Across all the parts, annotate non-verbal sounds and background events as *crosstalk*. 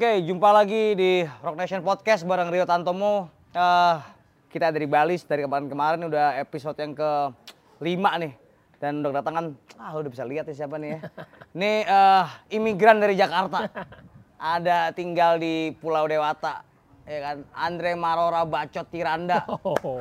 Oke, jumpa lagi di Rock Nation Podcast bareng Rio Tantomo. Eh, kita dari Bali dari kemarin-kemarin udah episode yang ke lima nih. Dan udah kedatangan, ah udah bisa lihat nih siapa nih ya. *laughs* Ini eh, imigran dari Jakarta. Ada tinggal di Pulau Dewata. Ya kan, Andre Marora Bacot Tiranda. Oh.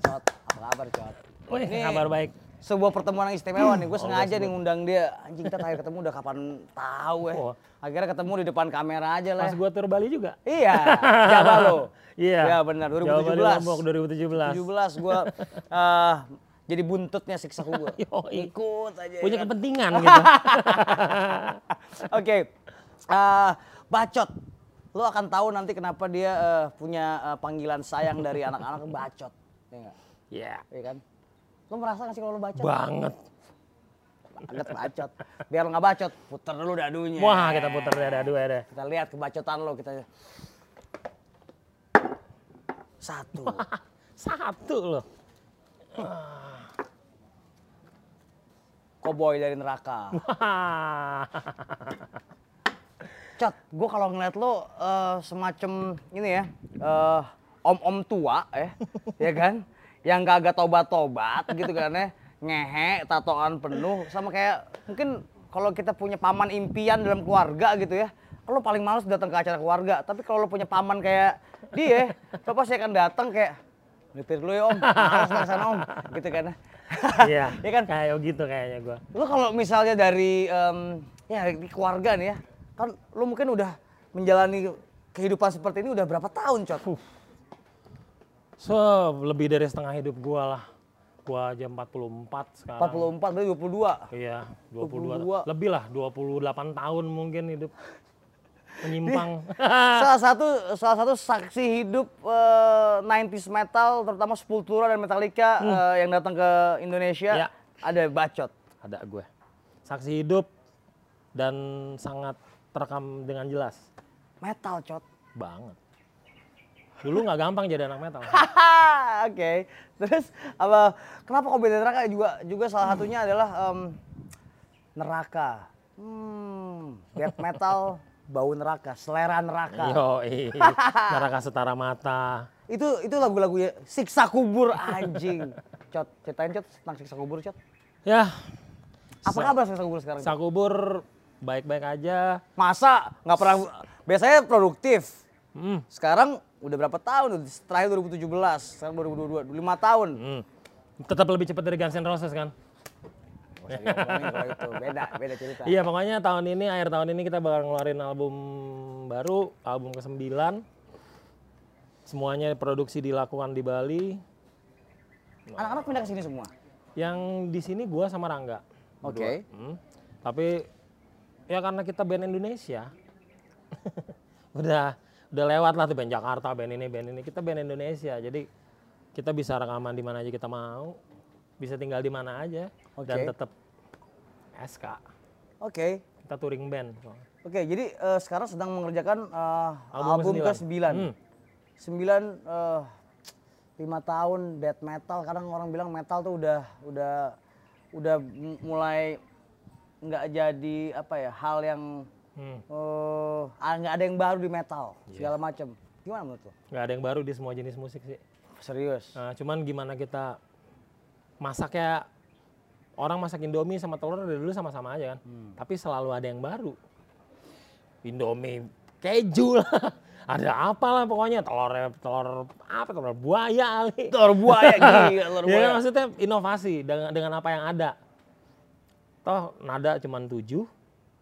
Cot, apa kabar Cot? Wih, Ini kabar baik. Sebuah pertemuan yang istimewa nih. Gue Oh, sengaja nih ngundang dia. Anjing kita terakhir ketemu udah kapan tahu ya. Oh. Akhirnya ketemu di depan kamera aja lah. Pas gua tur Bali juga. Iya, *laughs* Jawa lo. Iya. Ya benar, Jawa Bali 2017. Lombok 2017. 17 gue eh jadi buntutnya siksa. *laughs* Yoi. Ikut aja. ya Punya kan? kepentingan *laughs* gitu. Oke, eh, bacot. Lo akan tahu nanti kenapa dia eh, punya eh, panggilan sayang dari anak-anak bacot. Ya? Iya. Iya kan? Lo merasa nggak sih kalau lo bacot? Banget. Banget bacot. Biar lo nggak bacot, puter dulu dadunya. Wah, kita putar deh ada dua deh. Kita lihat kebacotan lo kita. Satu. *laughs* Satu loh. Koboi dari neraka. Wah. Cat, gue kalau ngeliat lo eh, semacam ini ya, eh, om-om tua ya, ya kan, *laughs* yang kagak tobat-tobat gitu kan ya, ngehe, tatoan penuh, sama kayak mungkin kalau kita punya paman impian dalam keluarga gitu ya, lo paling males datang ke acara keluarga, tapi kalau lo punya paman kayak dia, lo pasti akan datang kayak, nyetir dulu ya om, ke sana om, gitu kan. Iya. *laughs* ya kan, Kayak gitu kayaknya gua. Lu kalau misalnya dari em, ya di keluarga nih ya, kan lu mungkin udah menjalani kehidupan seperti ini udah berapa tahun, Cot? So, lebih dari setengah hidup gua lah. Gua aja 44 sekarang. 44 berarti 22. Iya, 22. 22. Lebih lah, 28 tahun mungkin hidup menyimpang. salah satu salah satu saksi hidup eh, 90s metal terutama Sepultura dan Metallica eh, yang datang ke Indonesia Ya. ada Bacot. Ada gue. Saksi hidup dan sangat terekam dengan jelas. Metal, Cot. Banget. Dulu nggak gampang jadi anak metal. *laughs* Oke. Terus apa kenapa Kobe Neraka juga juga salah satunya adalah em, neraka. Hmm, death metal bau neraka, selera neraka. Yo, neraka setara mata. Itu itu lagu-lagu ya siksa kubur anjing. Cot, ceritain Cot tentang siksa kubur, Cot. Ya, Apa kabar siksa kubur sekarang? Cot? sakubur baik-baik aja. Masa nggak pernah biasanya produktif. Hmm, Sekarang udah berapa tahun? Terakhir 2017, sekarang 2022, 5 tahun. hmm. Tetap lebih cepat dari Guns N' Roses kan? Kalau itu. Beda, beda cerita. Iya, pokoknya tahun ini, akhir tahun ini kita bakal ngeluarin album baru, album ke-9. Semuanya produksi dilakukan di Bali. Anak-anak pindah ke sini semua. Yang di sini gua sama Rangga. Oke. Berdua. Hmm. Tapi ya karena kita band Indonesia. *laughs* udah udah lewat lah tuh band Jakarta, band ini, band ini. Kita band Indonesia. Jadi kita bisa rekaman di mana aja kita mau. Bisa tinggal di mana aja dan Oke. tetap SK. Oke. Kita touring band. Oke, jadi eh, sekarang sedang mengerjakan eh, Album album ke-9. ke-9. Hmm. 9 eh, 5 tahun death metal. Kadang orang bilang metal tuh udah udah udah mulai nggak jadi apa ya hal yang Hmm. eh, ah, nggak ada yang baru di metal Iya. segala macam. Gimana menurut lo? nggak ada yang baru di semua jenis musik sih. Serius? Nah, cuman gimana kita masaknya orang masak Indomie sama telur dari dulu sama-sama aja kan. Tapi selalu ada yang baru. Indomie keju lah. *laughs* ada apa lah pokoknya telur telur apa telur buaya kali. Telur buaya *laughs* gila, telur Ya buaya. kan, maksudnya inovasi dengan dengan apa yang ada. Toh nada cuman tujuh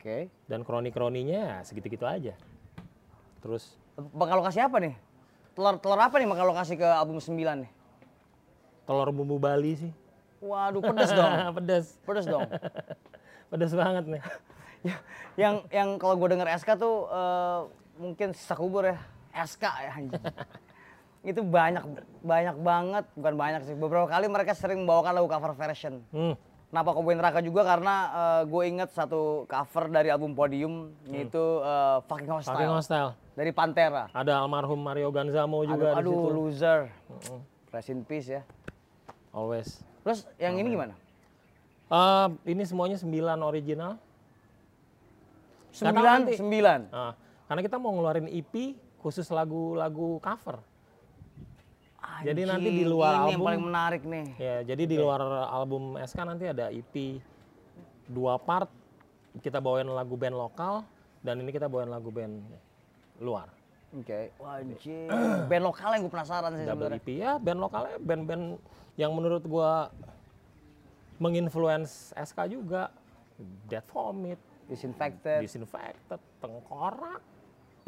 Oke. dan kroni-kroninya ya segitu-gitu aja. Terus Bakal lo kasih apa nih? Telur telur apa nih bakal lo kasih ke album 9 nih? telur bumbu Bali sih. Waduh, pedes dong. *laughs* Pedes. Pedes dong. *laughs* Pedes banget nih. Ya, yang yang kalau gue denger SK tuh eh, mungkin sisa kubur ya SK ya anjing. *laughs* itu banyak banyak banget bukan banyak sih beberapa kali mereka sering membawakan lagu cover version Hmm. Kenapa Cowboy Neraka juga karena gue inget satu cover dari album Podium yaitu eh, Fucking Hostile Fucking Hostile. dari Pantera. Ada almarhum Mario Ganzamo aduh, juga di aduh situ. loser. Rest in peace ya. Always. Terus yang ini gimana? Eh, ini semuanya sembilan original. Nggak tahu Sembilan, nanti. sembilan. Nah, Karena kita mau ngeluarin EP khusus lagu-lagu cover. Jadi nanti di Anjing, luar ini yang album- paling menarik nih. Ya, jadi di luar album SK nanti ada EP dua part kita bawain lagu band lokal dan ini kita bawain lagu band luar. Oke. Wah, anjing. *clears throat* Band lokal yang gue penasaran sih Double sebenarnya. EP ya band lokalnya band-band yang menurut gua menginfluence SK juga. Dead Vomit, Disinfected. Disinfected, Tengkorak,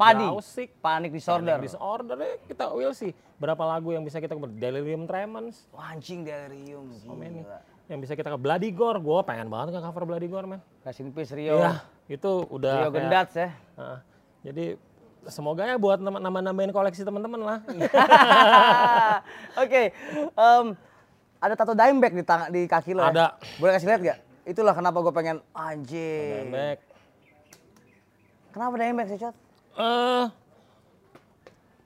Padi. Gausik, Panic disorder. Panic Disorder ya kita will sih berapa lagu yang bisa kita cover Delirium Tremens, anjing delirium. Gila. yang bisa kita cover Bloody Gore, gue pengen banget nge cover Bloody Gore. Rest in peace Rio. Iya, itu udah Rio kayak- Gendats ya. Heeh. jadi semoga ya buat nama- nama-namain koleksi teman-teman lah. *laughs* Oke. em, ada tato Dimebag di tangan di kaki lo ya? Ada. Boleh kasih lihat gak? Itulah kenapa gue pengen anjing. Back. Kenapa Dimebag sih, Cot? Eh,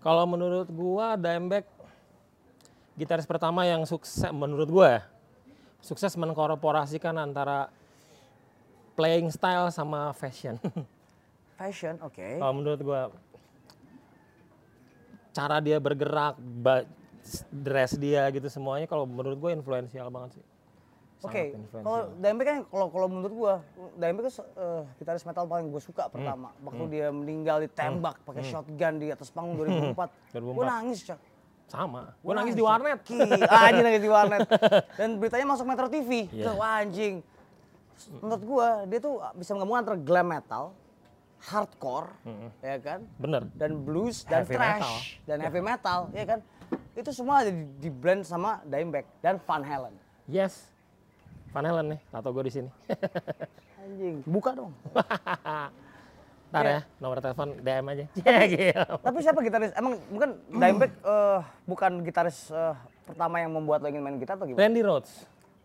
kalau menurut gua Dimebag gitaris pertama yang sukses menurut gua ya, sukses mengkorporasikan antara playing style sama fashion. *laughs* Fashion, oke. kalau menurut gua cara dia bergerak, dress dia gitu semuanya kalau menurut gua influensial banget sih. Oke, kalau Dimebag kan kalau kalau menurut gua, Dimebag kan eh, gitaris metal paling gue suka pertama. Waktu dia meninggal ditembak pakai shotgun di atas panggung 2004. 2004. Gue nangis, Cok. Sama. Gua nangis di warnet. Gila, anjing nangis di warnet. *laughs* Dan beritanya masuk Metro TV. Iya. Tuh, wah, anjing. Menurut gua, dia tuh bisa menggabungkan antara glam metal, hardcore, ya kan? Bener. Dan blues dan Heavy thrash metal. dan heavy metal, ya kan? Itu semua ada di, di blend sama Dimebag dan Van Halen. Yes. Van Halen nih, tato gue di sini. *laughs* Anjing, buka dong. *laughs* Ntar Iya. ya, nomor telepon DM aja. *laughs* Ya, gila. Tapi siapa gitaris? Emang bukan Dimebag eh, bukan gitaris eh, pertama yang membuat lo ingin main gitar atau gimana? Randy Rhodes.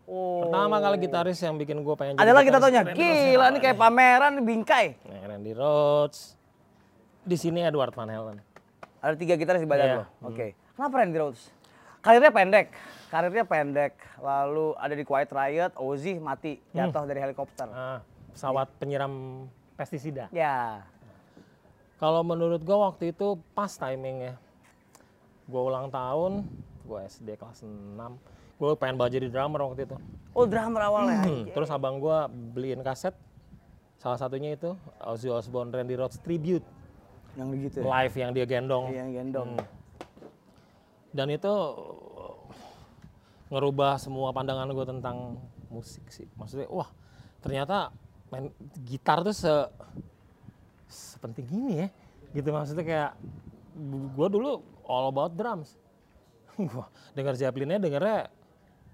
Oh. Pertama kali gitaris yang bikin gue pengen jadi Ada lagi gitaris, tatonya. Randy Rhodes. Gila, ini kayak pameran bingkai. Nih, Randy Rhodes. Di sini Edward Van Halen. Ada tiga gitaris di badan Iya. lo. Oke. Kenapa Randy Rhodes? Karirnya pendek. Karirnya pendek. Lalu ada di Quiet Riot, Ozzy mati jatuh dari helikopter. Ah, pesawat penyiram pestisida. Ya. Kalau menurut gue waktu itu pas timingnya. Gue ulang tahun, gue SD kelas 6. Gue pengen banget jadi drummer waktu itu. Oh drummer awalnya. Hmm, Terus abang gue beliin kaset. Salah satunya itu Ozzy Osbourne Randy Rhodes Tribute. Yang begitu ya. Live yang dia gendong. Iya, yang gendong. Dan itu ngerubah semua pandangan gue tentang musik sih. Maksudnya, wah ternyata main gitar tuh se sepenting ini ya. Gitu maksudnya kayak gue dulu all about drums. *laughs* Gua denger Zeppelinnya dengernya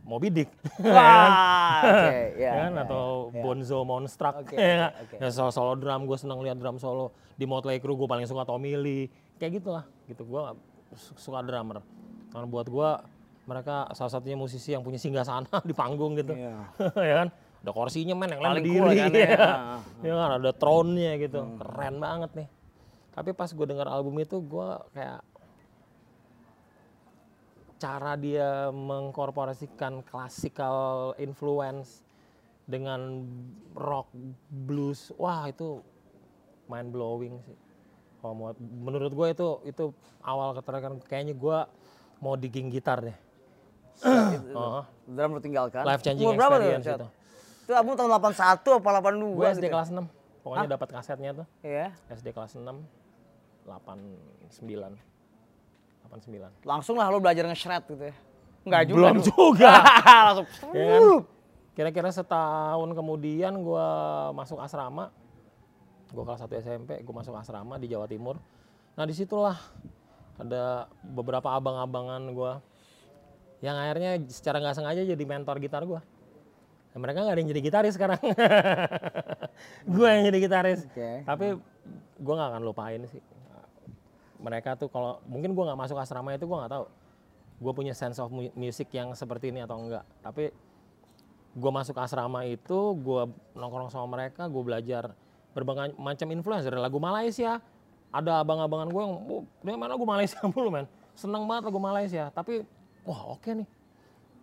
Moby Dick. *laughs* Wah, *laughs* oke, ya. kan ya, atau ya. Bonzo Monstruck Oke, ya, oke. ya solo, solo drum gue seneng lihat drum solo di Motley Crue gue paling suka Tommy Lee kayak gitulah gitu gue suka drummer karena buat gue mereka salah satunya musisi yang punya singgah sana *laughs* di panggung gitu. Iya. *laughs* ya kan? Ada kursinya men yang lain cool kan. *laughs* ya. ya. Ah, ya kan? Ada throne-nya gitu. Hmm. keren banget nih. Tapi pas gue dengar album itu gue kayak cara dia mengkorporasikan classical influence dengan rock blues wah itu mind blowing sih. Kalau menurut gue itu itu awal ketertarikan kayaknya gue mau digging gitar deh Oh. Drum lu tinggalkan. life changing Umur berapa tuh, experience Cot? itu Itu album tahun 81 apa 82 gue SD gitu. kelas 6 pokoknya dapat kasetnya tuh Iya. SD kelas 6 89 89 Langsung lah lu belajar nge-shred gitu ya. Enggak juga. belum dong. juga *laughs* Langsung. ya kan? Kira-kira setahun kemudian gue masuk asrama, gue kelas 1 SMP, gue masuk asrama di Jawa Timur. Nah di situlah ada beberapa abang-abangan gue yang akhirnya secara nggak sengaja jadi mentor gitar gue. Nah, mereka nggak ada yang jadi gitaris sekarang. *laughs* gue yang jadi gitaris. Oke. Tapi gue nggak akan lupain sih. Mereka tuh kalau mungkin gue nggak masuk asrama itu gue nggak tahu. Gue punya sense of mu- music yang seperti ini atau enggak. Tapi gue masuk asrama itu, gue nongkrong sama mereka, gue belajar berbagai macam influence dari lagu Malaysia. Ada abang-abangan gue yang, oh, dia main lagu Malaysia *laughs* mulu men. Seneng banget lagu Malaysia. Tapi, wah oke nih.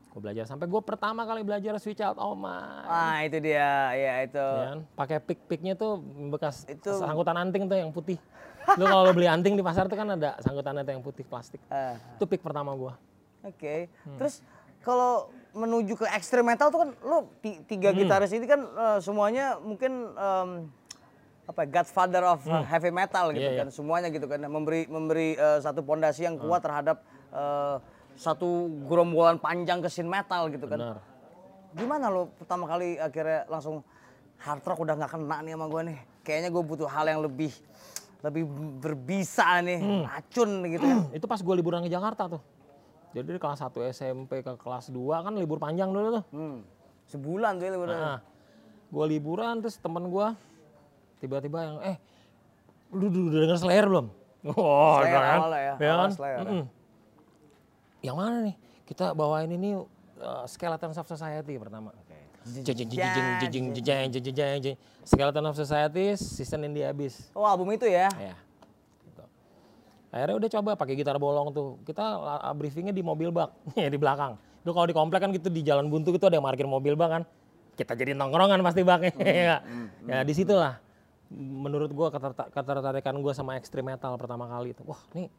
Gue belajar sampai gue pertama kali belajar Switch Out Oh My. Ah, itu dia. Ya itu. Ya? Pakai pick-picknya tuh bekas Itu- angkutan anting tuh yang putih. Lu kalau beli anting di pasar tuh kan ada sangkutannya tuh yang putih plastik. Eh, Itu pick pertama gua. Oke. Hmm. Terus kalau menuju ke ekstrim metal tuh kan lo ti- tiga Hmm. gitaris ini kan eh, semuanya mungkin em, apa ya, godfather of uh, heavy metal gitu Hmm. Iya, kan semuanya gitu kan memberi memberi eh, satu pondasi yang kuat terhadap eh, satu gerombolan panjang ke scene metal gitu kan. Benar. Gimana lo pertama kali akhirnya langsung hard rock udah nggak kena nih sama gue nih. Kayaknya gue butuh hal yang lebih lebih berbisa nih, Hmm. racun gitu kan. Itu pas gua liburan ke Jakarta tuh. Jadi dari kelas 1 SMP ke kelas 2 kan libur panjang dulu tuh. Hmm. Sebulan tuh ya liburan. Nah, gua liburan terus temen gua tiba-tiba yang eh lu udah denger Slayer belum? *laughs* Oh, Slayer kan? ya, Ya kan? Slayer ya yang mana nih? Kita bawain ini uh, Skeleton of Society pertama. Skeleton of Society season ini habis. Oh album itu ya? Iya. Gitu. Akhirnya udah coba pakai gitar bolong tuh. Kita eh, briefingnya di mobil bak, *laughs* di belakang. Lu kalau di komplek kan gitu di jalan buntu gitu ada yang parkir mobil bak kan. Kita jadi nongkrongan pasti baknya. mm, mm, ya, hmm, hmm, ya hmm. di situlah menurut gue ketertarikan gua sama extreme metal pertama kali itu. Wah nih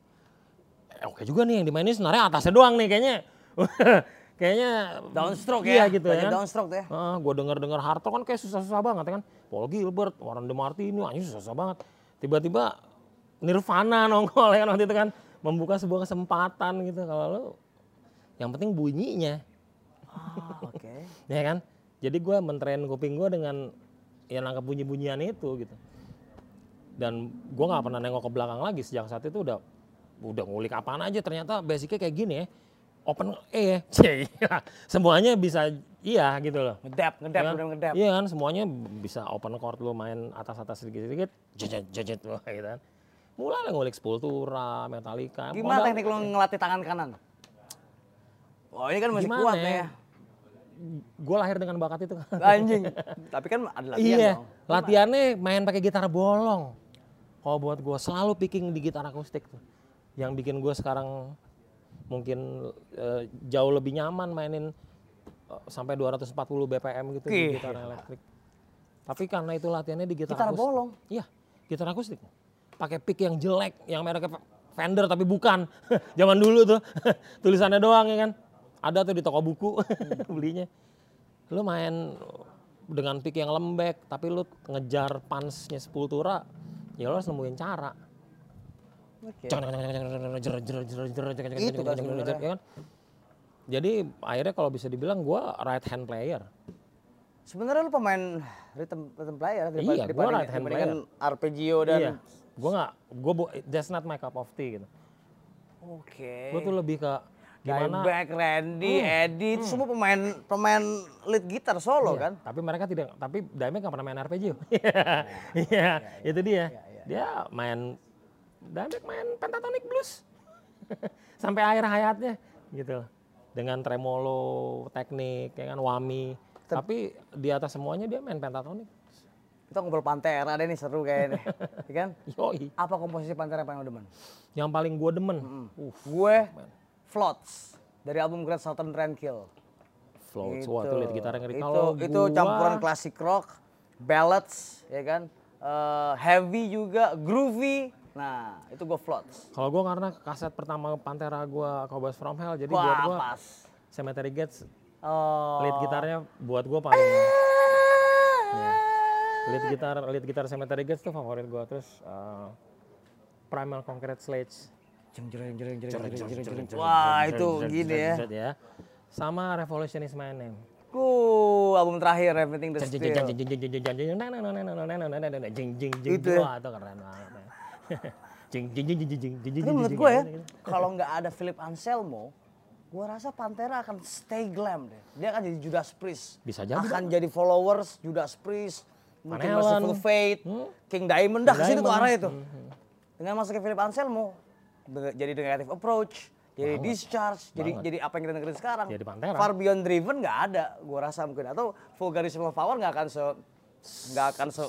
eh, oke juga nih yang dimainin sebenarnya atasnya doang nih kayaknya. *laughs* kayaknya Downstroke iya ya? gitu ya. downstroke tuh ya? Heeh, gue denger-denger hard rock kan kayak susah-susah banget ya kan. Paul Gilbert, Warren DeMartini, ini susah-susah banget. Tiba-tiba Nirvana *laughs* nongol ya kan waktu itu kan. Membuka sebuah kesempatan gitu kalau lu yang penting bunyinya, Ah, oke. *laughs* ya kan. Jadi gue mentrain kuping gue dengan ya nangkep bunyi-bunyian itu gitu. Dan gue nggak pernah nengok ke belakang lagi sejak saat itu udah udah ngulik apaan aja ternyata basicnya kayak gini ya. Open E *laughs* ya, iya. semuanya bisa iya gitu loh. Ngedap, ngedap, kan? udah ngedap. Iya kan semuanya bisa open chord lu main atas-atas sedikit-sedikit, jejet jejet lu *laughs* gitu kan. Mulai lah ngulik Sepultura, Metallica. Gimana modal- teknik lo ngelatih tangan kanan? Wah ini kan masih Gimana kuat ya? ya. Gue lahir dengan bakat itu kan. Anjing. *laughs* Tapi kan ada latihan iya, dong. latihannya main pakai gitar bolong. Kalau buat gue selalu picking di gitar akustik tuh. Yang bikin gue sekarang mungkin eh, jauh lebih nyaman mainin eh, sampai 240 BPM gitu di Oke. gitar elektrik. Tapi karena itu latihannya di gitar, Gitar akustik. bolong? Iya, gitar akustik. Pakai pick yang jelek, yang mereknya Fender tapi bukan. *laughs* Zaman dulu tuh *laughs* tulisannya doang ya kan. Ada tuh di toko buku *laughs* belinya. Lu main dengan pick yang lembek tapi lu ngejar punch-nya Sepultura, ya lu harus nemuin cara. Oke. Itu kan sebenarnya. Jadi akhirnya kalau bisa dibilang gua right hand player. Sebenarnya lu pemain rhythm, rhythm player daripada, Iya, dibanding- right hand dibandingkan arpeggio dan Iya. Gua nggak, bu- that's not my cup of tea gitu. Oke. Gua tuh lebih ke gimana Dimebag, Randy, Eddie, itu semua pemain pemain lead gitar solo Iya, kan? Tapi mereka tidak, tapi Dimebag nggak pernah main arpeggio. *laughs* Iya, itu dia. Dia main, Dimebag main pentatonic blues. *laughs* Sampai akhir hayatnya gitu. Dengan tremolo, teknik, ya kan, wami. Tapi di atas semuanya dia main pentatonic. Kita ngobrol Pantera deh nih seru kayaknya. Iya *laughs* kan? Yoi. Apa komposisi Pantera yang paling demen? Yang paling gue demen, uh, Gue Floats dari album Great Southern Trendkill. floats. Wah, itu lead gitarnya ngeri. Itu, itu gua- campuran klasik rock, ballads, ya kan? Eh, heavy juga, groovy. Nah, itu gue Floats. Kalau gue karena kaset pertama Pantera gue Cowboys From Hell, jadi Wah, buat gue pas. Cemetery Gates Oh. lead gitarnya buat gue paling ya. lead gitar lead gitar Cemetery Gates tuh favorit gue terus uh, Primal Concrete Sledge Jeng, jeng, jeng, jeng, jeng, jeng, jeng, jeng. Wah, itu gini ya. ya sama Revolution is my name Ku album terakhir Everything the jeng jeng Steel. jeng jeng jeng jeng jeng jeng jeng nah, nah, nah, nah, nah, nah, nah, nah, nah, nah, jeng jeng jeng Itu ya. wah itu keren banget ya. jeng jeng jeng jeng jeng jeng jeng Tapi jeng menurut jeng, gue ya, kalau nggak ada Philip Anselmo, gue rasa Pantera akan stay glam deh. Dia akan jadi Judas Priest. Bisa jadi, Akan jadi followers Judas Priest, mungkin. Merciful Fate, King Diamond, dah ke situ tuh Diamond. arahnya tuh. Dengan masuknya Philip Anselmo, jadi Negative Approach, jadi Discharge, jadi jadi apa yang kita dengerin sekarang. Jadi Pantera. Far Beyond Driven nggak ada, gue rasa mungkin. Atau Vulgarism of Power nggak akan se nggak akan se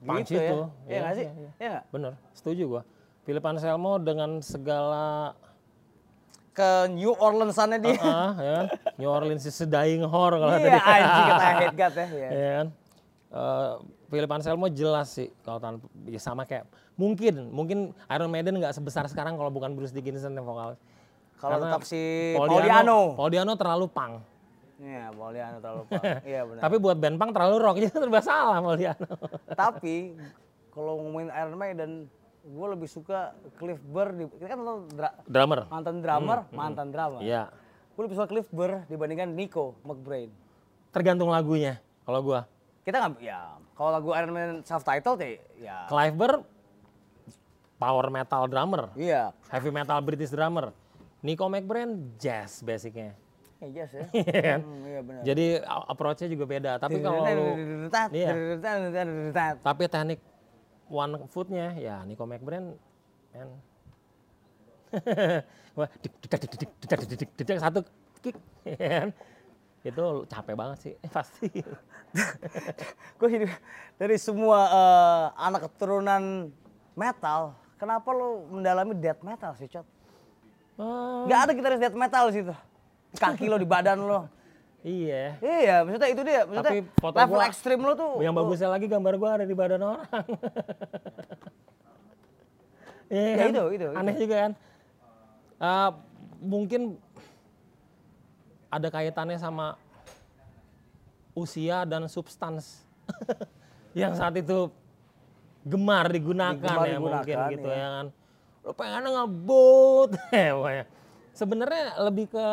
Punch gitu ya. itu. Iya Iya, nggak sih? iya, iya. Iya bener setuju gue Philip Anselmo dengan segala Ke New Orleans-annya dia. ah, ya kan? New Orleans is a dying whore kalau kata Iya dia. anjing kata head God ya. Iya. ya kan? eh, Philip Anselmo jelas sih kalau tanpa ya sama kayak mungkin mungkin Iron Maiden nggak sebesar sekarang kalau bukan Bruce Dickinson yang vokal. Kalau tetap si Paul Diano. Paul Diano terlalu punk. Iya, Paul Diano terlalu pang. *laughs* Iya benar. Tapi buat band punk terlalu rock jadi serba salah Paul Diano. *laughs* Tapi kalau ngomongin Iron Maiden, gue lebih suka Cliff Burr. Di, kita kan tahu dra- Drummer. mantan drummer, mantan drummer. Iya. Gue lebih suka Cliff Burr dibandingkan Nico McBrain. Tergantung lagunya kalau gua. Kita nggak, ya kalau lagu Iron Maiden self titled ya, ya Clive Burr power metal drummer, iya. heavy metal British drummer. Nico McBrain jazz basicnya. Ejas ya. ya. *laughs* Iya kan? hmm, iya benar. Jadi approach-nya juga beda. Tapi kalau. Tapi teknik one foot-nya ya Nico McBrand man. Wah, satu kick. *laughs* Iya kan? itu capek banget sih, *laughs* pasti. Gue hidup dari semua eh, anak keturunan metal, kenapa lo mendalami death metal sih, Cot? Oh. Gak ada gitaris death metal sih situ. Kaki lo di badan lo. iya Iya, maksudnya itu dia. Maksudnya Tapi foto level gua- ekstrim lo tuh. yang bagusnya lagi gambar gua ada di badan orang *laughs* Iya Ya, kan? itu, itu, aneh juga kan Eh, mungkin ada kaitannya sama usia dan substans *laughs* yang saat itu gemar digunakan Gemar ya digunakan, mungkin gitu ya. ya kan lo pengen ngebut *laughs* ya sebenarnya lebih ke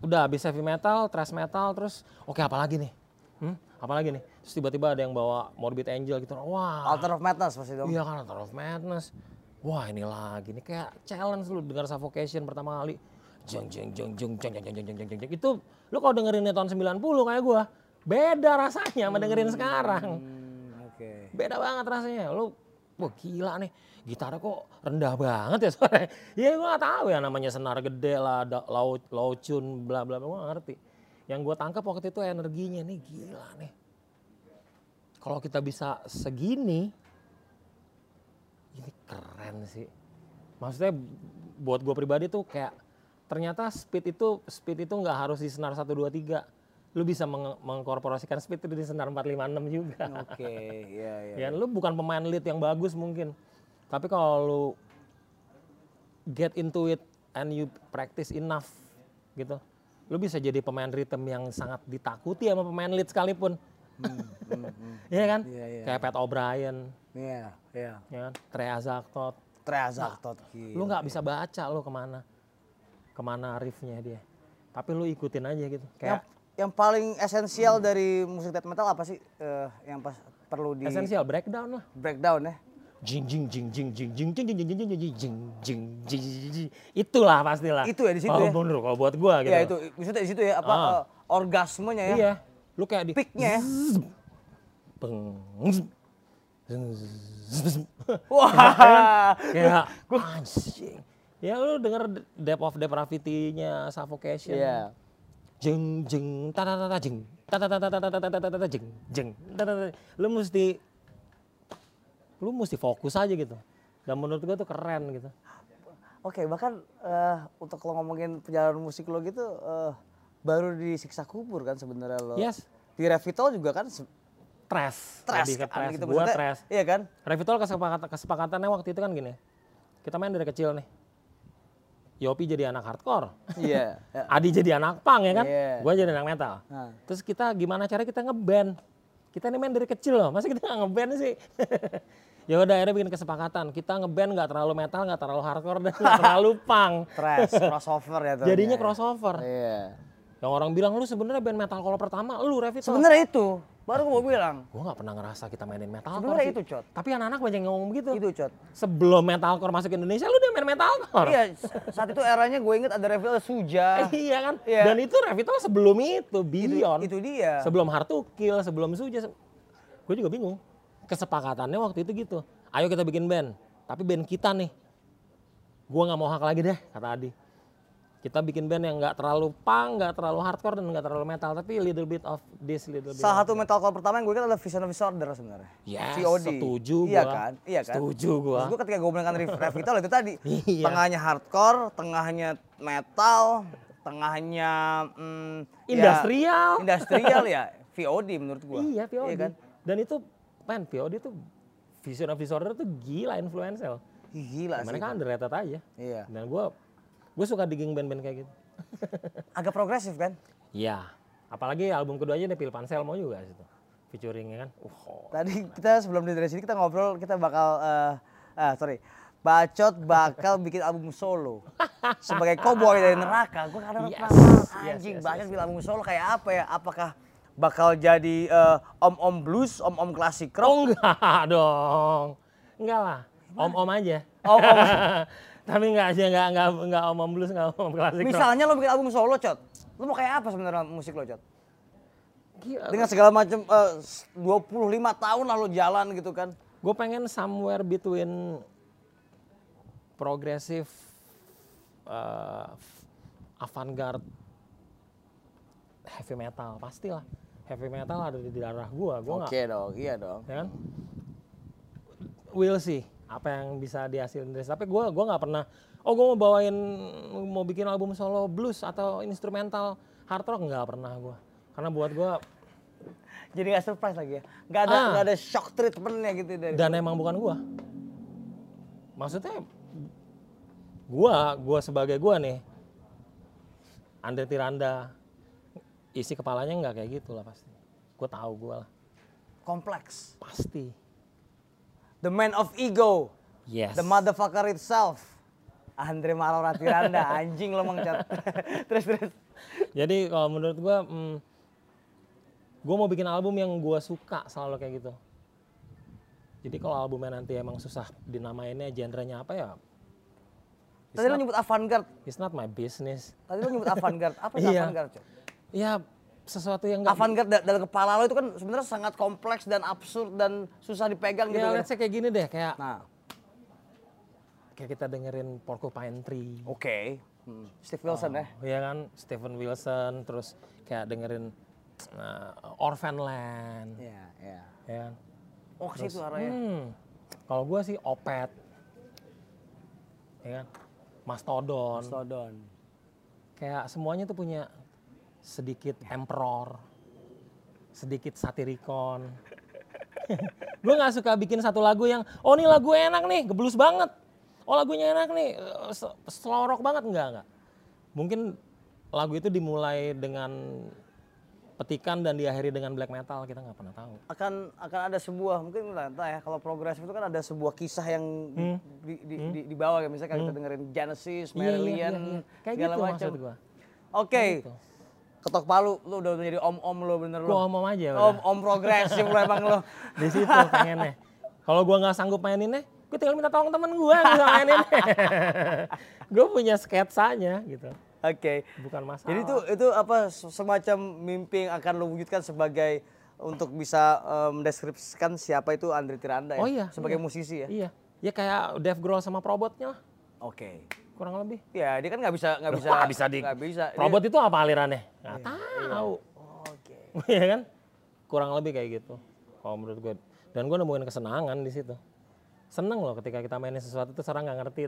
udah habis heavy metal, thrash metal, terus oke apa lagi nih? Hmm? Apa lagi nih? Terus tiba-tiba ada yang bawa Morbid Angel gitu. Wah, Altar of Madness pasti dong. iya kan Altar of Madness. Wah ini lagi nih kayak challenge lu dengar Suffocation pertama kali. Jeng jeng jeng jeng jeng jeng jeng jeng jeng jeng jeng. Itu lu kalau dengerinnya tahun 90 kayak gua, beda rasanya sama dengerin sekarang. Hmm, Oke. Beda banget rasanya. Lu wah gila nih. Gitarnya kok rendah banget ya suaranya. *laughs* Ya gua gak tahu ya namanya senar gede lah, low tune, bla bla bla. Gua gak ngerti. Yang gua tangkap waktu itu energinya nih gila nih. Kalau kita bisa segini, ini keren sih. Maksudnya buat gua pribadi tuh kayak ternyata speed itu speed itu nggak harus di senar 1 2 3. Lu bisa meng- mengkorporasikan speed itu di senar 4 5 6 juga. Oke, iya iya. Ya, lu bukan pemain lead yang bagus mungkin. Tapi kalau lu get into it and you practice enough gitu. Lu bisa jadi pemain rhythm yang sangat ditakuti sama pemain lead sekalipun. *laughs* Iya kan? Iya, iya. Kayak Pat O'Brien, Iya, iya. ya kan? Trea Zaktot. Treazaktot Lu nggak bisa baca lu ke mana. Ke mana riffnya dia. Tapi lu ikutin aja gitu. Kayak yang paling esensial dari musik death metal apa sih eh, yang pas perlu di esensial breakdown lah. breakdown ya? jing jing jing jing jing jing jing jing jing jing jing jing jing jing jing jing itulah pastilah Itu ya di situ kalau ya? menurut kalau buat gua gitu Iya itu, maksudnya di situ ya apa Ah. eh, orgasmenya ya? iya lu kayak di Peaknya ya? peng Wah, kayak anjing ya lu denger depth of depravity-nya suffocation Iya. Jeng jeng tata tata jeng tata tata tata tata jeng jeng tata lu mesti lu mesti fokus aja gitu dan menurut gua tuh keren gitu Oke, bahkan eh, untuk lo ngomongin perjalanan musik lo gitu eh, baru disiksa kubur kan sebenarnya lo. yes Di Revitol juga kan trash trash lebih ke kan trash gitu gua trash Iya kan? Revitol kesepakatan kesepakatannya waktu itu kan gini kita main dari kecil nih Yopi jadi anak hardcore Iya. ya. *laughs* Adi jadi anak punk ya kan Iya. gua jadi anak metal Nah. terus kita gimana cara kita ngeband kita nih main dari kecil loh masa kita nggak ngeband sih *laughs* ya udah akhirnya bikin kesepakatan kita ngeband nggak terlalu metal nggak terlalu hardcore dan nggak terlalu *laughs* punk Trash, crossover ya tuh. jadinya crossover Iya. yang orang bilang lu sebenarnya band metalcore pertama lu Revitol Sebenarnya itu, baru gue bilang. gua nggak pernah ngerasa kita mainin metalcore Sebenarnya sih. itu, Cot. tapi anak-anak banyak yang ngomong begitu Itu, Cot. sebelum metalcore masuk ke Indonesia lu udah main metalcore Iya, saat itu eranya gue inget ada Revitol Suja. *laughs* iya kan Iya. dan itu Revitol sebelum itu Beyond Itu dia. sebelum Hard to Kill sebelum Suja gue juga bingung kesepakatannya waktu itu gitu ayo kita bikin band tapi band kita nih gue nggak mau hak lagi deh kata Adi kita bikin band yang nggak terlalu punk, nggak terlalu hardcore dan nggak terlalu metal, tapi little bit of this, little bit. Salah satu metalcore pertama yang gue ingat adalah Vision of Disorder sebenarnya. Yes, VOD. setuju Iya gua. kan? Iya kan? Setuju gua. Terus gue ketika gue bilang Rev- Revitol itu tadi. *laughs* Iya. Tengahnya hardcore, tengahnya metal, tengahnya mm, ya, Industrial. industrial ya. *laughs* VOD menurut gua. Iya, VOD. Iya kan? Dan itu, men, VOD tuh vision of disorder tuh gila influential. Ih, Gila sih. Mereka underrated aja. Iya. Dan gue gue suka digging band-band kayak gitu. *laughs* Agak progresif kan? Iya. Apalagi album keduanya ada Pil Pansel mau juga situ. Featuringnya kan. Uh, Tadi kita sebelum dari sini kita ngobrol kita bakal eh ah, sorry. Bacot bakal *laughs* bikin album solo sebagai cowboy dari neraka. Gue kadang Yes, penasaran yes, anjing yes, Bacot bikin album solo kayak apa ya? Apakah bakal jadi eh, om-om blues, om-om klasik rock? Oh enggak *laughs* dong. Enggak lah. Om-om aja. Om-om. Tapi enggak aja enggak enggak enggak om-om blues enggak om-om klasik. Misalnya lo bikin album solo, Cot. Lo mau kayak apa sebenarnya musik lo, Cot? Gila. Dengan segala macam eh, 25 tahun lalu jalan gitu kan. Gue pengen somewhere between progresif uh, avant-garde heavy metal pastilah heavy metal ada di darah gua gua nggak dong, iya dong. ya kan will sih apa yang bisa dihasilin dari tapi gua gua nggak pernah oh gua mau bawain mau bikin album solo blues atau instrumental hard rock nggak pernah gua karena buat gua Jadi gak surprise lagi ya? Gak ada, Ah. nggak ada shock treatmentnya gitu dari dan emang bukan gua maksudnya gua gua sebagai gua nih Andre Tiranda isi kepalanya nggak kayak gitu lah pasti gua tahu gua lah kompleks. pasti The man of ego, yes the motherfucker itself. Andre Maulana Tiranda, *laughs* anjing lo mang Cot. *laughs* terus terus. jadi kalau menurut gua hmm, gua mau bikin album yang gua suka selalu kayak gitu jadi kalau albumnya nanti emang susah dinamainnya genrenya apa ya Tadi lo nyebut avant-garde. it's not my business Tadi lo nyebut *laughs* avant-garde. Apa itu Iya. avant-garde, Cot? Ya sesuatu yang Avant-garde da- dalam kepala lo itu kan sebenarnya sangat kompleks dan absurd dan susah dipegang gitu ya kan. let's say kayak gini deh kayak Nah, kayak kita dengerin Porcupine Tree oke. Hmm. Steve Wilson ya. Iya kan, Stephen Wilson, terus kayak dengerin uh, Orphan Land, Iya, iya. ya kan. Oh, ke situ arahnya. Hmm, kalau gue sih Opet, ya kan, Mastodon, Mastodon. kayak semuanya tuh punya sedikit Emperor, sedikit Satiricon. gue *laughs* nggak suka bikin satu lagu yang, oh ini lagu enak nih, geblus banget. Oh lagunya enak nih, eh, s- slow rock banget enggak enggak. Mungkin lagu itu dimulai dengan petikan dan diakhiri dengan black metal kita nggak pernah tahu. akan akan ada sebuah mungkin lah entah ya kalau progresif itu kan ada sebuah kisah yang di, di, di, di, di bawah ya misalnya kita dengerin Genesis, Hmm. Iya, iya, iya, iya. Kayak segala gitu macam. Oke, gitu. Ketok palu, lu udah menjadi om-om lo bener Gua lo. ngomong aja udah. Om om progresif lo emang lo. *laughs* Di situ pengennya. Kalau gua nggak sanggup maininnya, gue tinggal minta tolong temen gua yang bisa mainin. *laughs* gue punya sketsanya gitu. Oke. Bukan masalah. Jadi itu itu apa se- semacam mimpi yang akan lo wujudkan sebagai untuk bisa eh, mendeskripsikan siapa itu Andre Tiranda ya? Oh iya, Sebagai iya. musisi ya? Iya. Ya kayak Dave Grohl sama Probotnya lah, Oke. Kurang lebih. Ya dia kan nggak bisa nggak bisa Wah, bisa di nggak bisa. Dia- Probot itu apa alirannya? Nggak tahu. Oke. *laughs* Iya kan? Kurang lebih kayak gitu. Kalau menurut gue. Dan gue nemuin kesenangan di situ. Seneng loh ketika kita mainin sesuatu itu orang nggak ngerti.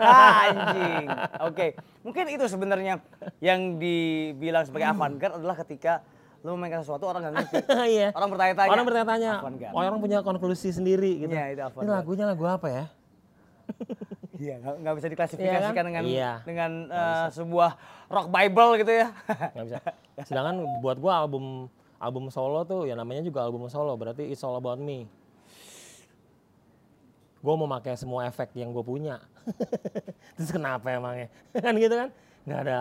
Ah, Anjing. *laughs* Oke. Mungkin itu sebenarnya yang dibilang sebagai avant-garde adalah ketika lu memainkan sesuatu orang nggak ngerti. *laughs* Iya. Orang bertanya-tanya. Orang bertanya-tanya. Orang punya konklusi sendiri gitu. Iya, itu Ini lagunya lagu apa ya? Iya, nggak bisa diklasifikasikan Iya kan? dengan Iya. dengan eh, sebuah rock bible gitu ya. Nggak bisa. Sedangkan buat gua album album solo tuh ya namanya juga album solo berarti it's all about me. Gue mau pakai semua efek yang gue punya. *laughs* Terus kenapa emangnya? *laughs* kan gitu kan? Nggak ada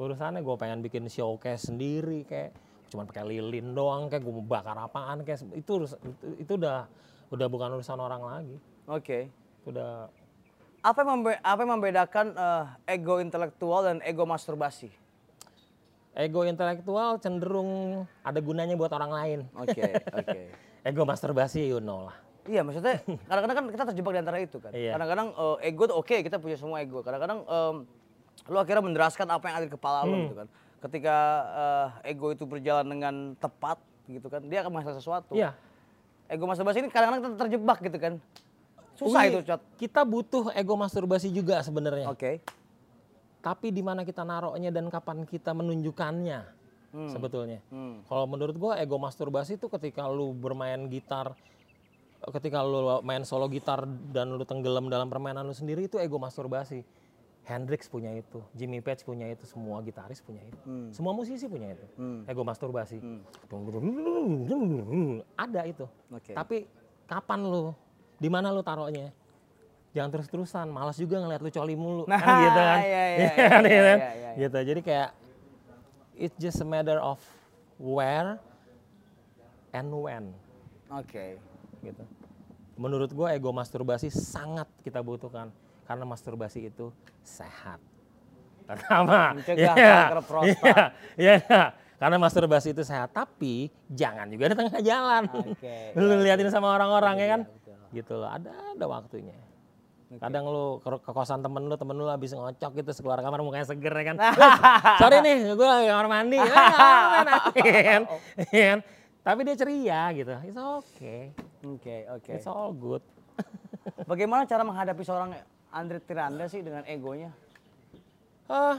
urusannya. Gue pengen bikin showcase sendiri kayak cuman pakai lilin doang kayak gue mau bakar apaan kayak itu itu, itu udah udah bukan urusan orang lagi. Oke. Udah Apa yang membe- apa yang membedakan eh, ego intelektual dan ego masturbasi? ego intelektual cenderung ada gunanya buat orang lain. Oke, oke. *laughs* Ego masturbasi you know lah. Iya maksudnya *laughs* kadang-kadang kan kita terjebak di antara itu kan. Iya. Kadang-kadang eh, ego tuh oke kita punya semua ego. Kadang-kadang em, lu akhirnya menderaskan apa yang ada di kepala Hmm. lu gitu kan. Ketika eh, ego itu berjalan dengan tepat gitu kan, dia akan menghasilkan sesuatu. Iya. Ego masturbasi ini kadang-kadang kita terjebak gitu kan. Susah Wih, itu, Cot. Kita butuh ego masturbasi juga sebenarnya. Oke. Tapi di mana kita naruhnya dan kapan kita menunjukkannya. sebetulnya. Hmm. Kalau menurut gua ego masturbasi itu ketika lu bermain gitar, ketika lu main solo gitar dan lu tenggelam dalam permainan lu sendiri itu ego masturbasi. Hendrix punya itu, Jimmy Page punya itu, semua gitaris punya itu, semua musisi punya itu, ego masturbasi. Ada itu. Oke. Tapi kapan lu, di mana lu taruhnya? Jangan terus-terusan, malas juga ngeliat lu coli mulu, Nah, kan gitu kan? iya, iya, Iya iya, kan, iya, iya iya, iya. Gitu. Jadi kayak it's just a matter of where and when Oke. gitu. Menurut gue ego masturbasi sangat kita butuhkan karena masturbasi itu sehat. Pertama, Mencegah iya, kanker prostat. Iya, iya. Karena masturbasi itu sehat, tapi jangan juga di tengah jalan. Oke, lu iya, liatin sama orang-orang ya kan? Gitu loh, ada ada waktunya. Kadang lu ke, ke kosan temen lu, temen lu habis ngocok gitu keluar kamar mukanya seger ya kan. *laughs* "Loh, Sorry nih, gue lagi kamar mandi. *laughs* Aman, aman, *laughs* ya kan? Iya kan? Tapi dia ceria gitu. It's okay. Oke, oke. It's all good. Bagaimana cara menghadapi seorang Andre Tiranda sih dengan egonya? Ah,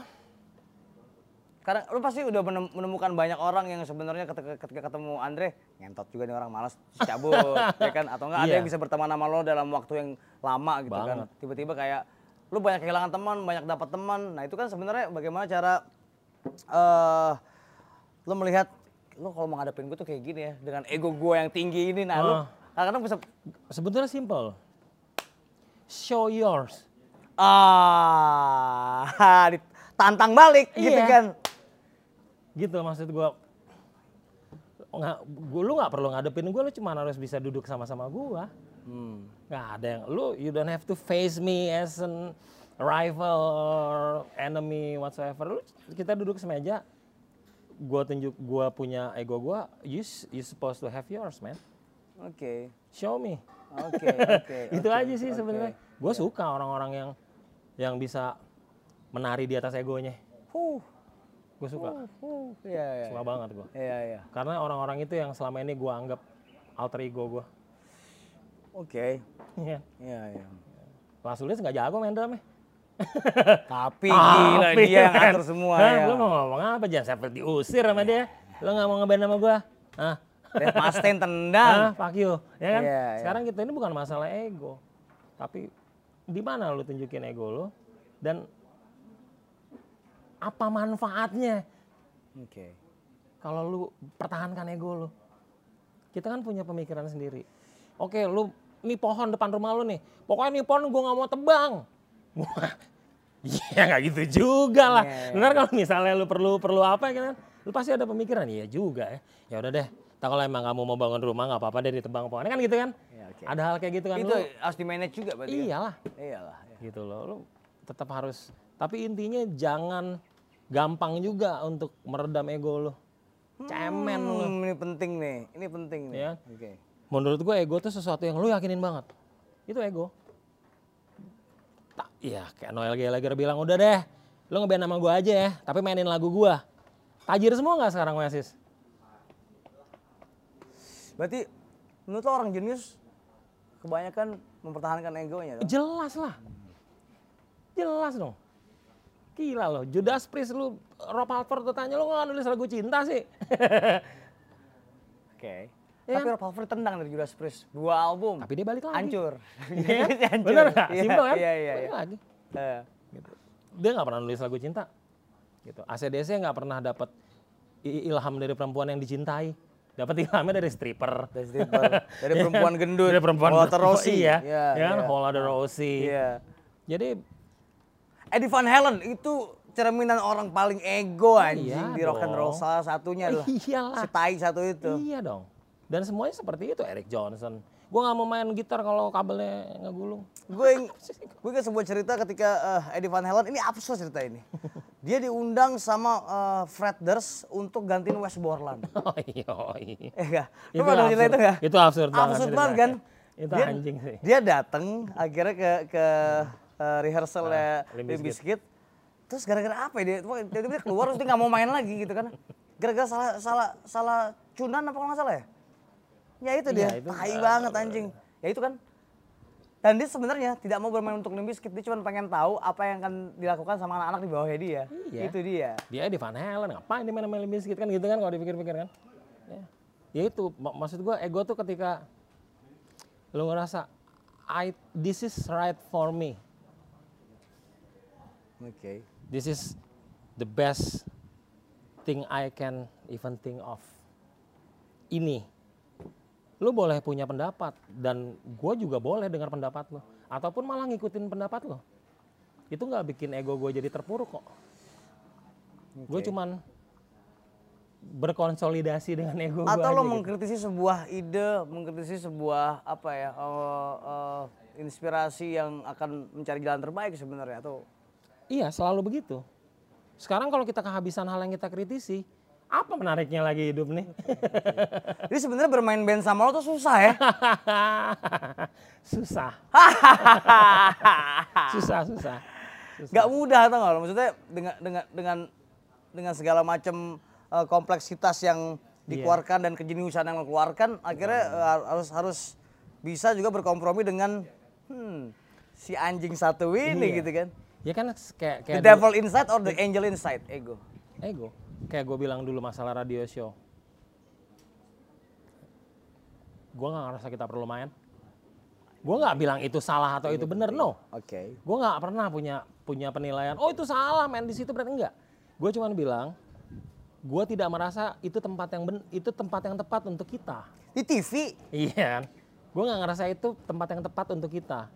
Karena lu pasti udah menem- menemukan banyak orang yang sebenarnya ketika, ketika ketemu Andre ngentot juga nih orang malas cabut *laughs* ya kan atau enggak ada Iya. yang bisa berteman sama lo dalam waktu yang lama gitu kan. Banget. Tiba-tiba kayak lu banyak kehilangan teman, banyak dapat teman. Nah, itu kan sebenarnya bagaimana cara eh lu melihat lu kalau mau ngadepin gue tuh kayak gini ya dengan ego gue yang tinggi ini nah lu Oh. kadang-kadang bisa sebetulnya simple. Show yours. ah *laughs* ditantang balik gitu Iya. kan. Gitu maksud gua. Nggak, gua, lu nggak perlu ngadepin gua, lu cuma harus bisa duduk sama-sama gua. Hmm. Nggak ada yang, lu you don't have to face me as an rival or enemy whatsoever. Lu, kita duduk semeja, gua tunjuk gua punya ego gua, you, you supposed to have yours man. Oke. Show me. Oke, oke. *laughs* itu oke, aja sih oke. sebenarnya. Gue suka orang-orang yang yang bisa menari di atas egonya. Huh. Gue suka, Uh, iya, iya. suka banget gue. Iya, iya. Karena orang-orang itu yang selama ini gue anggap alter ego gue. Oke. Iya. Iya, iya. Kelas Sulis nggak jago main drum ya. *laughs* Tapi gila Tapi, dia yang men. atur semua ya. Lu mau ngomong apa? Jangan sampai diusir sama dia. Lu nggak mau ngeband sama gue? Mustaine *laughs* Hah? tendang. Fuck you. Ya kan? Iya, iya. Sekarang kita ini bukan masalah ego. Tapi di mana lu tunjukin ego lu dan apa manfaatnya Oke. kalau lu pertahankan ego lu. Kita kan punya pemikiran sendiri. Oke, lu ini pohon depan rumah lu nih. Pokoknya nih pohon gua nggak mau tebang. *laughs* Iya nggak gitu juga lah. Iya, iya. Benar kalau misalnya lu perlu perlu apa gitu kan? Lu pasti ada pemikiran. Iya juga ya. Ya udah deh. Tak kalau emang kamu mau bangun rumah nggak apa-apa deh ditebang pohonnya kan gitu kan? Iya, oke. Ada hal kayak gitu kan Itu lu. harus di manage juga berarti. ya? Iyalah Iyalah. iya. gitu loh. Lu tetap harus tapi intinya jangan gampang juga untuk meredam ego lu. Cemen. Hmm, ini penting nih. Ini penting nih. Iya. Oke. Menurut gue ego tuh sesuatu yang lu yakinin banget. Itu ego. Tak, iya kayak Noel Gallagher bilang udah deh, lu ngeband sama gue aja ya, tapi mainin lagu gue. Tajir semua nggak sekarang Oasis? Berarti menurut lo orang jenius kebanyakan mempertahankan egonya dong? Jelas lah. Jelas dong. Gila loh, Judas Priest lu, Rob Halford tuh tanya lu nggak nulis lagu cinta sih? *laughs* Oke. Iya Tapi Rob Halford tendang dari Judas Priest. Dua album. tapi dia balik lagi. Hancur. Iya kan? *laughs* Hancur. Bener nggak? Iya, Simpel kan? Iya, iya, iya. lagi. Eh, Gitu. Dia nggak pernah nulis lagu cinta. Gitu. ACDC nggak pernah dapat ilham dari perempuan yang dicintai. Dapat ilhamnya dari stripper. Dari stripper. Dari *laughs* Iya perempuan kan? gendut. Dari perempuan Walter gendut. Rossi. Iya. Iya, Ya kan? iya. Walter Rossi. Iya. Jadi Eddie Van Halen itu cerminan orang paling ego anjing Iya di rock and roll salah satunya adalah *laughs* Iyalah. si tai satu itu. Iya dong. Dan semuanya seperti itu Eric Johnson. Gue nggak mau main gitar kalau kabelnya ngegulung. Gue *laughs* gue ingat sebuah cerita ketika eh, Eddie Van Halen ini absurd cerita ini. *laughs* Dia diundang sama eh, Fred Durst untuk gantiin Wes Borland. Oh iya. iya. Eh enggak? Lu Itu pernah cerita itu enggak? Itu absurd banget Absurd banget kan? Itu Dia- anjing sih. Dia datang akhirnya ke ke rehearsalnya Ah, Limp Limp Bizkit. Terus gara-gara apa ya dia? Tiba-tiba dia keluar terus dia nggak mau main lagi gitu kan. Gara-gara salah salah salah cunan apa nggak salah ya? Ya itu dia, Iya, itu, tai eh, banget anjing. Ya itu kan. Dan dia sebenarnya tidak mau bermain untuk Limp Bizkit, dia cuma pengen tahu apa yang akan dilakukan sama anak-anak di bawahnya dia. Iya. Itu dia. Dia di Van Halen, ngapain dia main-main Limp Bizkit kan gitu kan kalau dipikir-pikir kan. Ya. ya itu, mak- maksud gua ego tuh ketika lu ngerasa I this is right for me. Oke. This is the best thing I can even think of. Ini, lu boleh punya pendapat dan gue juga boleh dengar pendapat lo, ataupun malah ngikutin pendapat lo. Itu nggak bikin ego gue jadi terpuruk kok. Gue Oke. cuman berkonsolidasi dengan ego gue. Atau lo gitu. mengkritisi sebuah ide, mengkritisi sebuah apa ya, eh, eh, inspirasi yang akan mencari jalan terbaik sebenarnya atau Iya, selalu begitu. Sekarang kalau kita kehabisan hal yang kita kritisi, apa menariknya lagi hidup nih? *laughs* Jadi sebenarnya bermain band sama lo tuh susah ya. *laughs* *laughs* susah. susah, susah. Susah. Gak mudah tau gak lo? Maksudnya dengan dengan dengan dengan segala macam eh, kompleksitas yang dikeluarkan dan kejeniusan yang lo keluarkan, akhirnya eh, harus harus bisa juga berkompromi dengan hmm, si anjing satu ini Iya. gitu kan. Ya kan kayak The kayak devil inside or the angel inside, ego. dulu- ego. Kayak gue bilang dulu masalah radio show. Gue nggak ngerasa kita perlu main. Gue nggak bilang itu salah atau itu benar, no. Oke. Gue nggak pernah punya punya penilaian. Oh itu salah main di situ berarti enggak. Gue cuman bilang, gue tidak merasa itu tempat yang ben, itu tempat yang tepat untuk kita. Di TV, Iya kan? Gue nggak ngerasa itu tempat yang tepat untuk kita.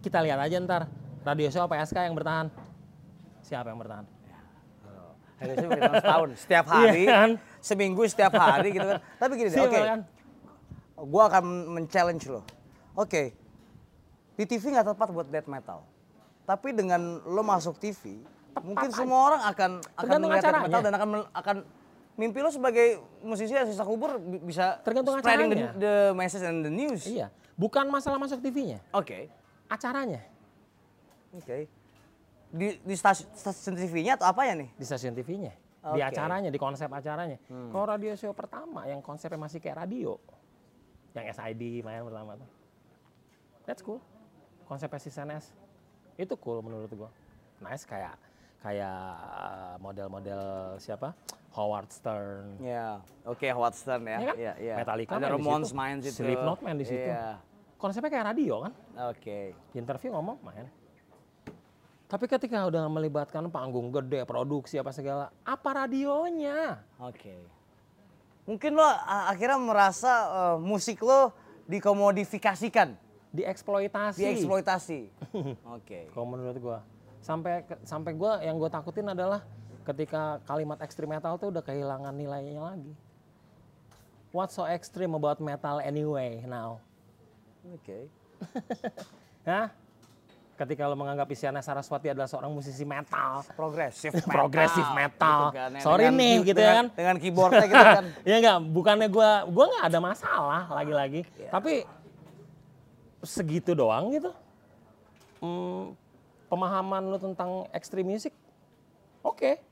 Kita lihat aja ntar radio show apa SK yang bertahan. Siapa yang bertahan? harusnya beritahu setahun, setiap hari, Iya kan? seminggu setiap hari gitu kan. Tapi gini deh, oke. kan? Gua akan men-challenge lo. Oke, di TV nggak tepat buat death metal. Tapi dengan lo masuk TV, mungkin semua orang akan akan melihat death metal dan akan akan mimpi lo sebagai musisi yang sisa kubur bi- bisa Tergantung spreading the, acaranya. the message and the news. Iya, bukan masalah masuk TV-nya, Oke, acaranya oke. Di, di stasiun, stasiun TV-nya atau apa ya nih? di stasiun TV-nya, di Oke. Hmm. acaranya, di konsep acaranya. Kalau radio show pertama yang konsepnya masih kayak radio, yang SID main pertama tuh, that's cool. Konsepnya si SNS itu cool menurut gua. Nice kayak kayak uh, model-model siapa? Howard Stern. Ya, oke Howard Stern ya. Iya kan? Iya, iya. Metallica Ada main di Ramones situ. Slipknot main di situ. Iya. Konsepnya kayak radio kan? Oke. Di interview ngomong main. Tapi ketika udah melibatkan panggung gede, produksi apa segala, apa radionya? Oke. Mungkin lo akhirnya merasa eh, musik lo dikomodifikasikan, Dieksploitasi. dieksploitasi. *laughs* Oke. Kalau menurut gua. Sampai sampai gua yang gua takutin adalah ketika kalimat ekstrim metal tuh udah kehilangan nilainya lagi. What's so extreme about metal anyway now? Oke. *laughs* Hah? Ketika lo menganggap Isyana Saraswati adalah seorang musisi metal, Progresif *laughs* metal. Progresif metal. kan, ya. Sorry Dengan nih, gitu ya dengan- kan. Dengan keyboardnya gitu kan. *laughs* ya enggak, bukannya gua gua nggak ada masalah lagi-lagi. Iya. Tapi segitu doang gitu. Hmm, pemahaman lu tentang extreme music oke.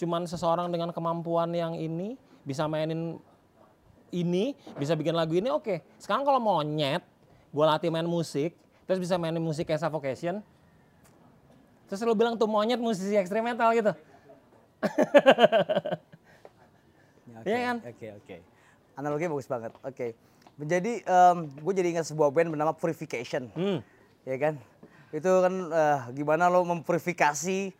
Cuman seseorang dengan kemampuan yang ini bisa mainin ini, bisa bikin lagu ini oke. Sekarang kalau monyet, gua latih main musik, terus bisa mainin musik kayak Suffocation. Terus lu bilang tuh monyet musisi extreme metal gitu. Ya, Iya kan? Oke, oke. Analoginya bagus banget. Oke. Jadi gue jadi ingat sebuah band bernama Purification. Hmm. Ya kan? Itu kan eh, gimana lo mempurifikasi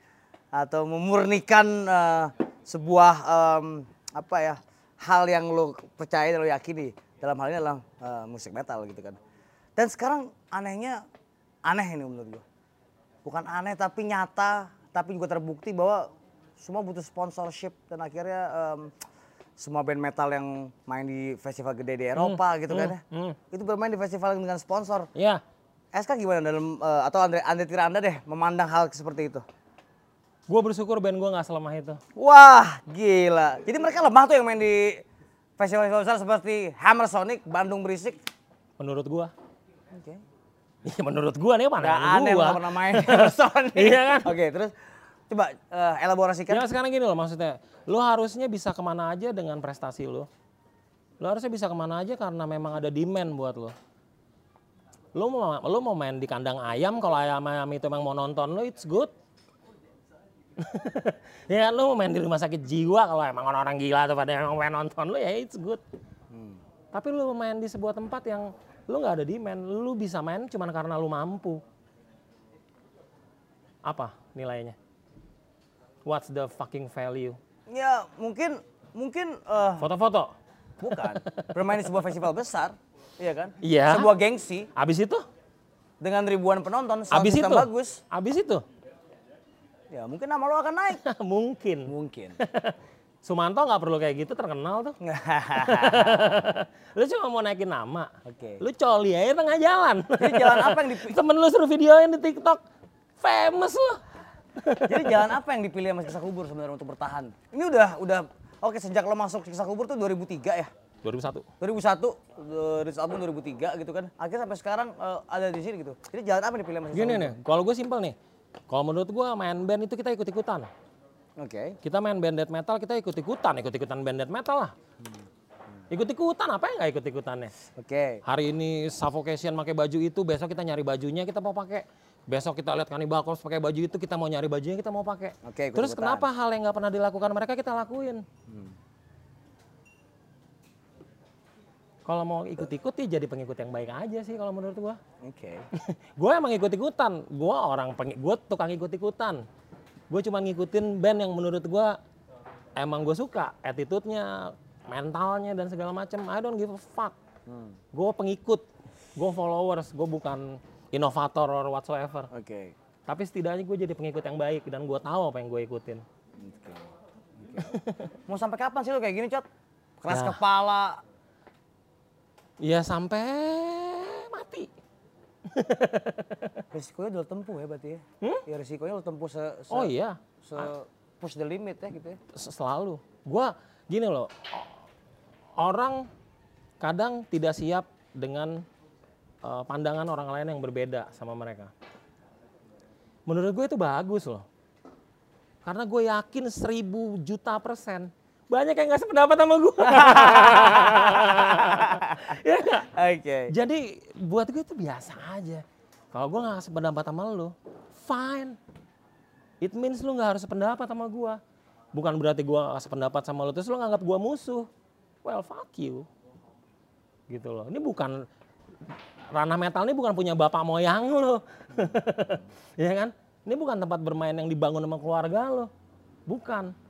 atau memurnikan eh, sebuah em, apa ya? hal yang lo percaya dan lo yakini. Dalam hal ini adalah eh, musik metal gitu kan. Dan sekarang anehnya aneh ini menurut gue. Bukan aneh tapi nyata, tapi juga terbukti bahwa semua butuh sponsorship dan akhirnya em, semua band metal yang main di festival gede di Eropa gitu kan ya. hmm. Itu bermain di festival dengan sponsor. Ya, SK gimana dalam eh, atau Andre Andre Tira Anda deh memandang hal seperti itu? gue bersyukur band gue nggak selemah itu. Wah, gila. Jadi mereka lemah tuh yang main di festival-festival besar seperti Hammer Sonic, Bandung Berisik. Menurut gue. Oke. Iya menurut gue nih Gak pandangan aneh nggak pernah main *laughs* Sonic. Iya kan? Oke, terus coba eh, elaborasikan. Ya sekarang gini loh maksudnya. Lo harusnya bisa ke mana aja dengan prestasi lo. Lo harusnya bisa ke mana aja karena memang ada demand buat lo. Lu mau lu mau main di kandang ayam kalau ayam ayam itu emang mau nonton lu it's good. *laughs* ya lu mau main di rumah sakit jiwa kalau emang orang-orang gila tuh pada emang pengen nonton lu ya it's good. Tapi lu main di sebuah tempat yang lu nggak ada demand, lu bisa main cuman karena lu mampu. Apa nilainya? What's the fucking value? Ya mungkin mungkin eh, Foto-foto. bukan bermain di sebuah festival besar, iya kan? Iya. Sebuah gengsi Abis itu? dengan ribuan penonton, Abis itu? bagus. Abis itu? Ya mungkin nama lo akan naik. *laughs* Mungkin. Mungkin. *laughs* Sumanto nggak perlu kayak gitu terkenal tuh. *laughs* lu cuma mau naikin nama. Oke. Lu coli aja tengah jalan. Jadi jalan apa yang dipilih? *laughs* Temen lu suruh videoin di TikTok. Famous lu. Jadi jalan apa yang dipilih sama Siksa Kubur sebenarnya untuk bertahan? Ini udah udah oke sejak lo masuk Siksa Kubur tuh 2003 ya. 2001. 2001 eh, rilis album 2003 gitu kan. Akhirnya sampai sekarang eh, ada di sini gitu. Jadi jalan apa yang dipilih sama Siksa Gini Kubur? nih, kalau gue simpel nih. Kalau menurut gue main band itu kita ikut-ikutan. Oke. Kita main band death metal, kita ikut-ikutan. Ikut-ikutan band death metal lah. Ikut-ikutan, apa yang nggak ikut-ikutannya? Oke. Hari ini Suffocation pakai baju itu, besok kita nyari bajunya kita mau pakai. Besok kita lihat Cannibal Corpse pakai baju itu, kita mau nyari bajunya kita mau pakai. Oke, ikut-ikutan. Terus kenapa hal yang nggak pernah dilakukan mereka kita lakuin? Kalau mau ikut-ikut ya jadi pengikut yang baik aja sih kalau menurut gua. Oke. *laughs* gue emang ikut-ikutan, gue orang peng, gue tukang ikut-ikutan. Gue cuma ngikutin band yang menurut gue emang gue suka, attitude-nya, mentalnya dan segala macam. I don't give a fuck. Gue pengikut, gue followers, gue bukan inovator or whatsoever. Oke. Tapi setidaknya gue jadi pengikut yang baik dan gue tahu apa yang gue ikutin. Oke. Oke. *laughs* Mau sampai kapan sih lo kayak gini, Cot? Keras Ya. kepala. Ya sampai mati. *laughs* Risikonya udah tempuh ya berarti ya? Ya risikonya lo tempuh se, se, Oh iya, se push the limit ya gitu ya. Selalu. Gua gini loh, orang kadang tidak siap dengan eh, pandangan orang lain yang berbeda sama mereka. Menurut gue itu bagus loh. Karena gue yakin seribu juta persen banyak yang nggak sependapat sama gue. *laughs* ya? Oke. Jadi buat gue itu biasa aja. Kalau gue nggak sependapat sama lo, fine. It means lu nggak harus sependapat sama gue. Bukan berarti gue nggak sependapat sama lo terus lo nganggap gue musuh. Well, fuck you. Gitu loh. Ini bukan ranah metal ini bukan punya bapak moyang lo. *laughs* ya kan? Ini bukan tempat bermain yang dibangun sama keluarga lo. Bukan.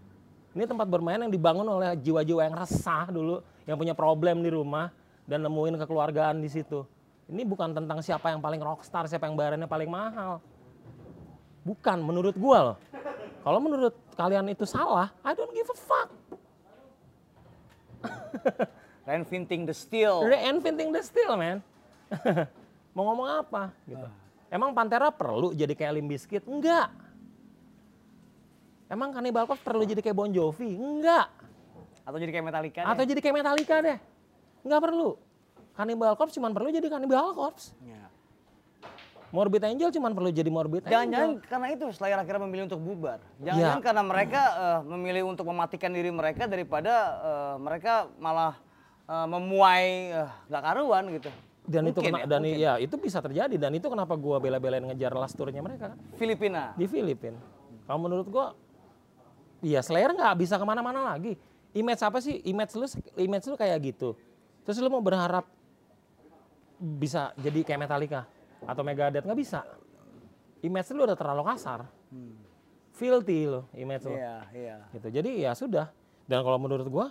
Ini tempat bermain yang dibangun oleh jiwa-jiwa yang resah dulu, yang punya problem di rumah dan nemuin kekeluargaan di situ. Ini bukan tentang siapa yang paling rockstar, siapa yang bayarannya paling mahal. Bukan, menurut gua loh. Kalau menurut kalian itu salah, I don't give a fuck. *laughs* Reinventing the steel. Reinventing the steel, man. *laughs* Mau ngomong apa gitu. Emang Pantera perlu jadi kayak Limp Bizkit? Enggak. Emang Cannibal Corpse perlu jadi kayak Bon Jovi? Enggak. Atau jadi kayak Metallica deh. Atau jadi kayak Metallica deh. Enggak perlu. Cannibal Corpse cuma perlu jadi Cannibal Corpse. Ya. Morbid Angel cuma perlu jadi Morbid Jangan-jangan Angel. karena itu Slayer akhirnya memilih untuk bubar. Jangan-jangan Ya. karena mereka eh, memilih untuk mematikan diri mereka daripada eh, mereka malah eh, memuai eh, nggak karuan gitu. Dan itu Mungkin kena, ya, dan mungkin. ya itu bisa terjadi dan itu kenapa gua bela-belain ngejar last tournya mereka kan Filipina. di Filipina. Kalau menurut gua iya Slayer nggak bisa ke mana-mana lagi. Image apa sih? Image lu image lu kayak gitu. Terus lu mau berharap bisa jadi kayak Metallica atau Megadeth nggak bisa. Image lu udah terlalu kasar. Filthy lo image lu. Iya, iya. gitu jadi ya sudah dan kalau menurut gua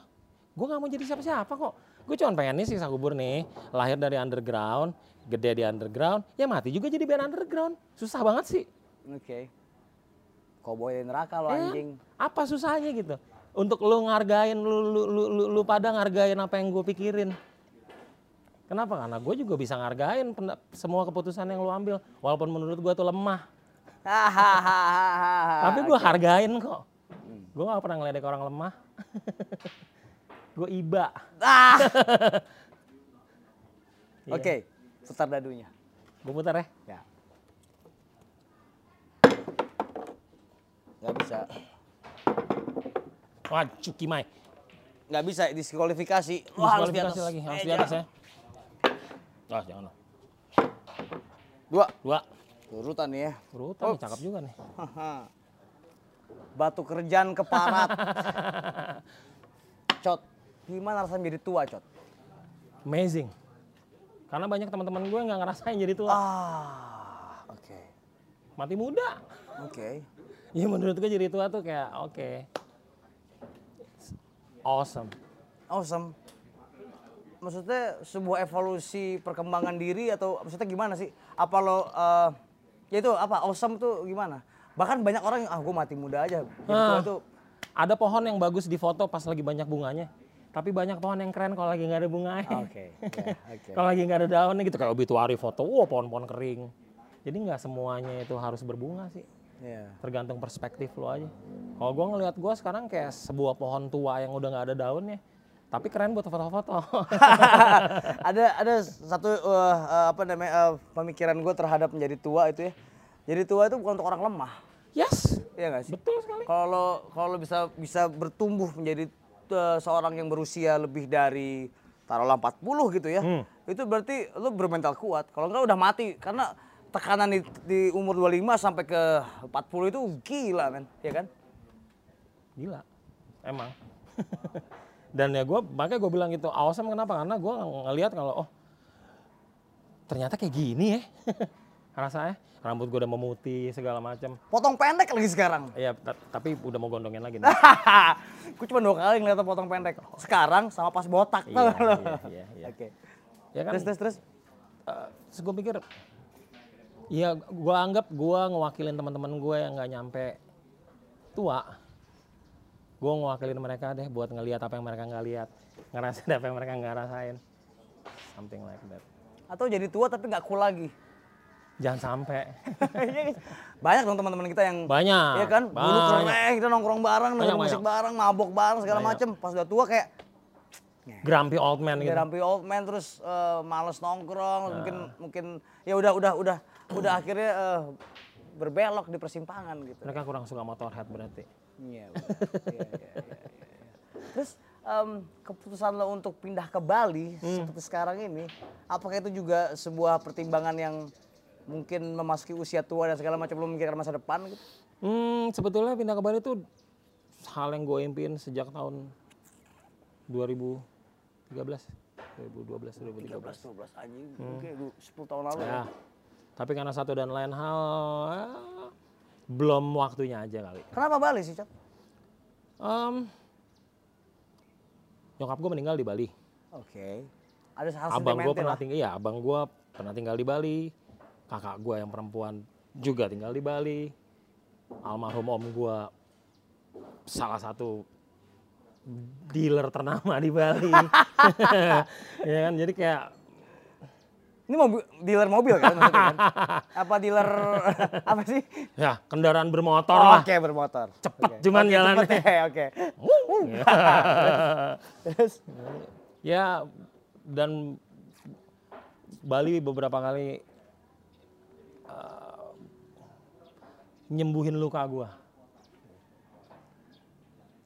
gua nggak mau jadi siapa-siapa kok gue cuma pengen nih sisa kubur nih lahir dari underground gede di underground ya mati juga jadi band underground susah banget sih Oke. Cowboy dari neraka lo Eh, anjing. apa susahnya gitu? Untuk lu ngargain lu lu, lu, lu, lu pada ngargain apa yang gue pikirin. Kenapa? Karena gue juga bisa ngargain semua keputusan yang lu ambil. Walaupun menurut gue tuh lemah. Tapi gue hargain kok. Gue gak pernah ngeledek orang lemah. *laughs* Gue iba. Ah. *laughs* Iya. Oke, putar dadunya. gue putar ya. Ya. Nggak bisa. Wah, Cuki Mai. Nggak bisa diskualifikasi. Wah, harus di Diskualifikasi atas. lagi, harus meja. di atas ya. Ah, jangan lah. Dua. Dua. Urutan nih ya. Urutan nih, cakep juga nih. Batu kerjaan keparat. *laughs* Cot, gimana rasanya jadi tua, Cot? Amazing. Karena banyak teman-teman gue nggak ngerasain jadi tua. Ah, oke. Mati muda. Oke. Ya menurut gue jadi tua tuh kayak oke. Awesome. Awesome. Maksudnya sebuah evolusi perkembangan diri atau maksudnya gimana sih? Apa lo eh ya itu apa awesome tuh gimana? Bahkan banyak orang yang ah gue mati muda aja. Tua Ah. tuh Ada pohon yang bagus di foto pas lagi banyak bunganya. Tapi banyak pohon yang keren kalau lagi nggak ada bunganya. Oke, *laughs* ya, oke. kalau lagi nggak ada daunnya gitu kayak obituari foto, wah pohon-pohon kering. Jadi nggak semuanya itu harus berbunga sih. Iya. Tergantung perspektif lo aja. Kalau gue ngelihat gue sekarang kayak sebuah pohon tua yang udah nggak ada daunnya. Tapi keren buat foto-foto. *laughs* ada ada satu eh, apa namanya eh, pemikiran gue terhadap menjadi tua itu ya. Jadi tua itu bukan untuk orang lemah. yes, Iya nggak sih? betul sekali. Kalau kalau bisa bisa bertumbuh menjadi eh, seorang yang berusia lebih dari taruhlah 40 gitu ya. Hmm. Itu berarti lu bermental kuat. Kalau enggak udah mati karena tekanan di, di umur 25 sampai ke 40 itu gila men, ya kan? Gila, emang. *laughs* Dan ya gue, makanya gue bilang gitu, awesome kenapa? Karena gue ngelihat kalau, oh ternyata kayak gini ya. *laughs* Rasanya, rambut gue udah memutih segala macam. Potong pendek lagi sekarang. Iya, ta- tapi udah mau gondongin lagi. *laughs* Gue cuma dua kali ngeliat potong pendek. Sekarang sama pas botak. Iya, iya, iya, iya. Oke. Ya kan, Terus terus terus. eh, terus gue pikir, ya gue anggap gue ngewakilin teman-teman gue yang nggak nyampe tua. Gue ngewakilin mereka deh buat ngelihat apa yang mereka nggak lihat, ngerasain apa yang mereka nggak rasain. Something like that. Atau jadi tua tapi nggak cool lagi. Jangan sampai. *laughs* Iya, Banyak dong teman-teman kita yang Banyak. Iya kan? Dulu banyak. keren, kita nongkrong bareng, Banyak, musik banyak. bareng, mabok bareng segala macem. Pas udah tua kayak Grumpy old man gitu. Rampi old man terus eh, males nongkrong, Nah. mungkin mungkin ya udah udah udah udah akhirnya eh, berbelok di persimpangan gitu. Mereka kurang suka motorhead berarti. Iya. benar. Iya, iya, iya, iya. Terus em, keputusan lo untuk pindah ke Bali Hmm. seperti sekarang ini, apakah itu juga sebuah pertimbangan yang mungkin memasuki usia tua dan segala macam lo memikirkan masa depan gitu? Hmm, sebetulnya pindah ke Bali itu hal yang gue impiin sejak tahun 2013. 2012, 2013. 13 12 anjing, mungkin lu 10 tahun lalu. Hmm. ya. Ya. Tapi karena satu dan lain hal ya, belum waktunya aja kali. Kenapa Bali sih, Cat? Em, nyokap gue meninggal di Bali. Oke. Ada hal abang gue pernah tinggal, iya abang gue pernah tinggal di Bali. Kakak gue yang perempuan juga tinggal di Bali. Almarhum om gue salah satu dealer ternama di Bali. *laughs* *laughs* ya kan, jadi kayak Ini mobil, dealer mobil kan maksudnya kan? *laughs* Apa dealer *laughs* apa sih? ya kendaraan bermotor Oh, lah. Oke, bermotor. Cepet Oke. cuman Oke, jalannya. cepet ya, Oke. *laughs* Terus ya dan Bali beberapa kali eh, nyembuhin luka gua.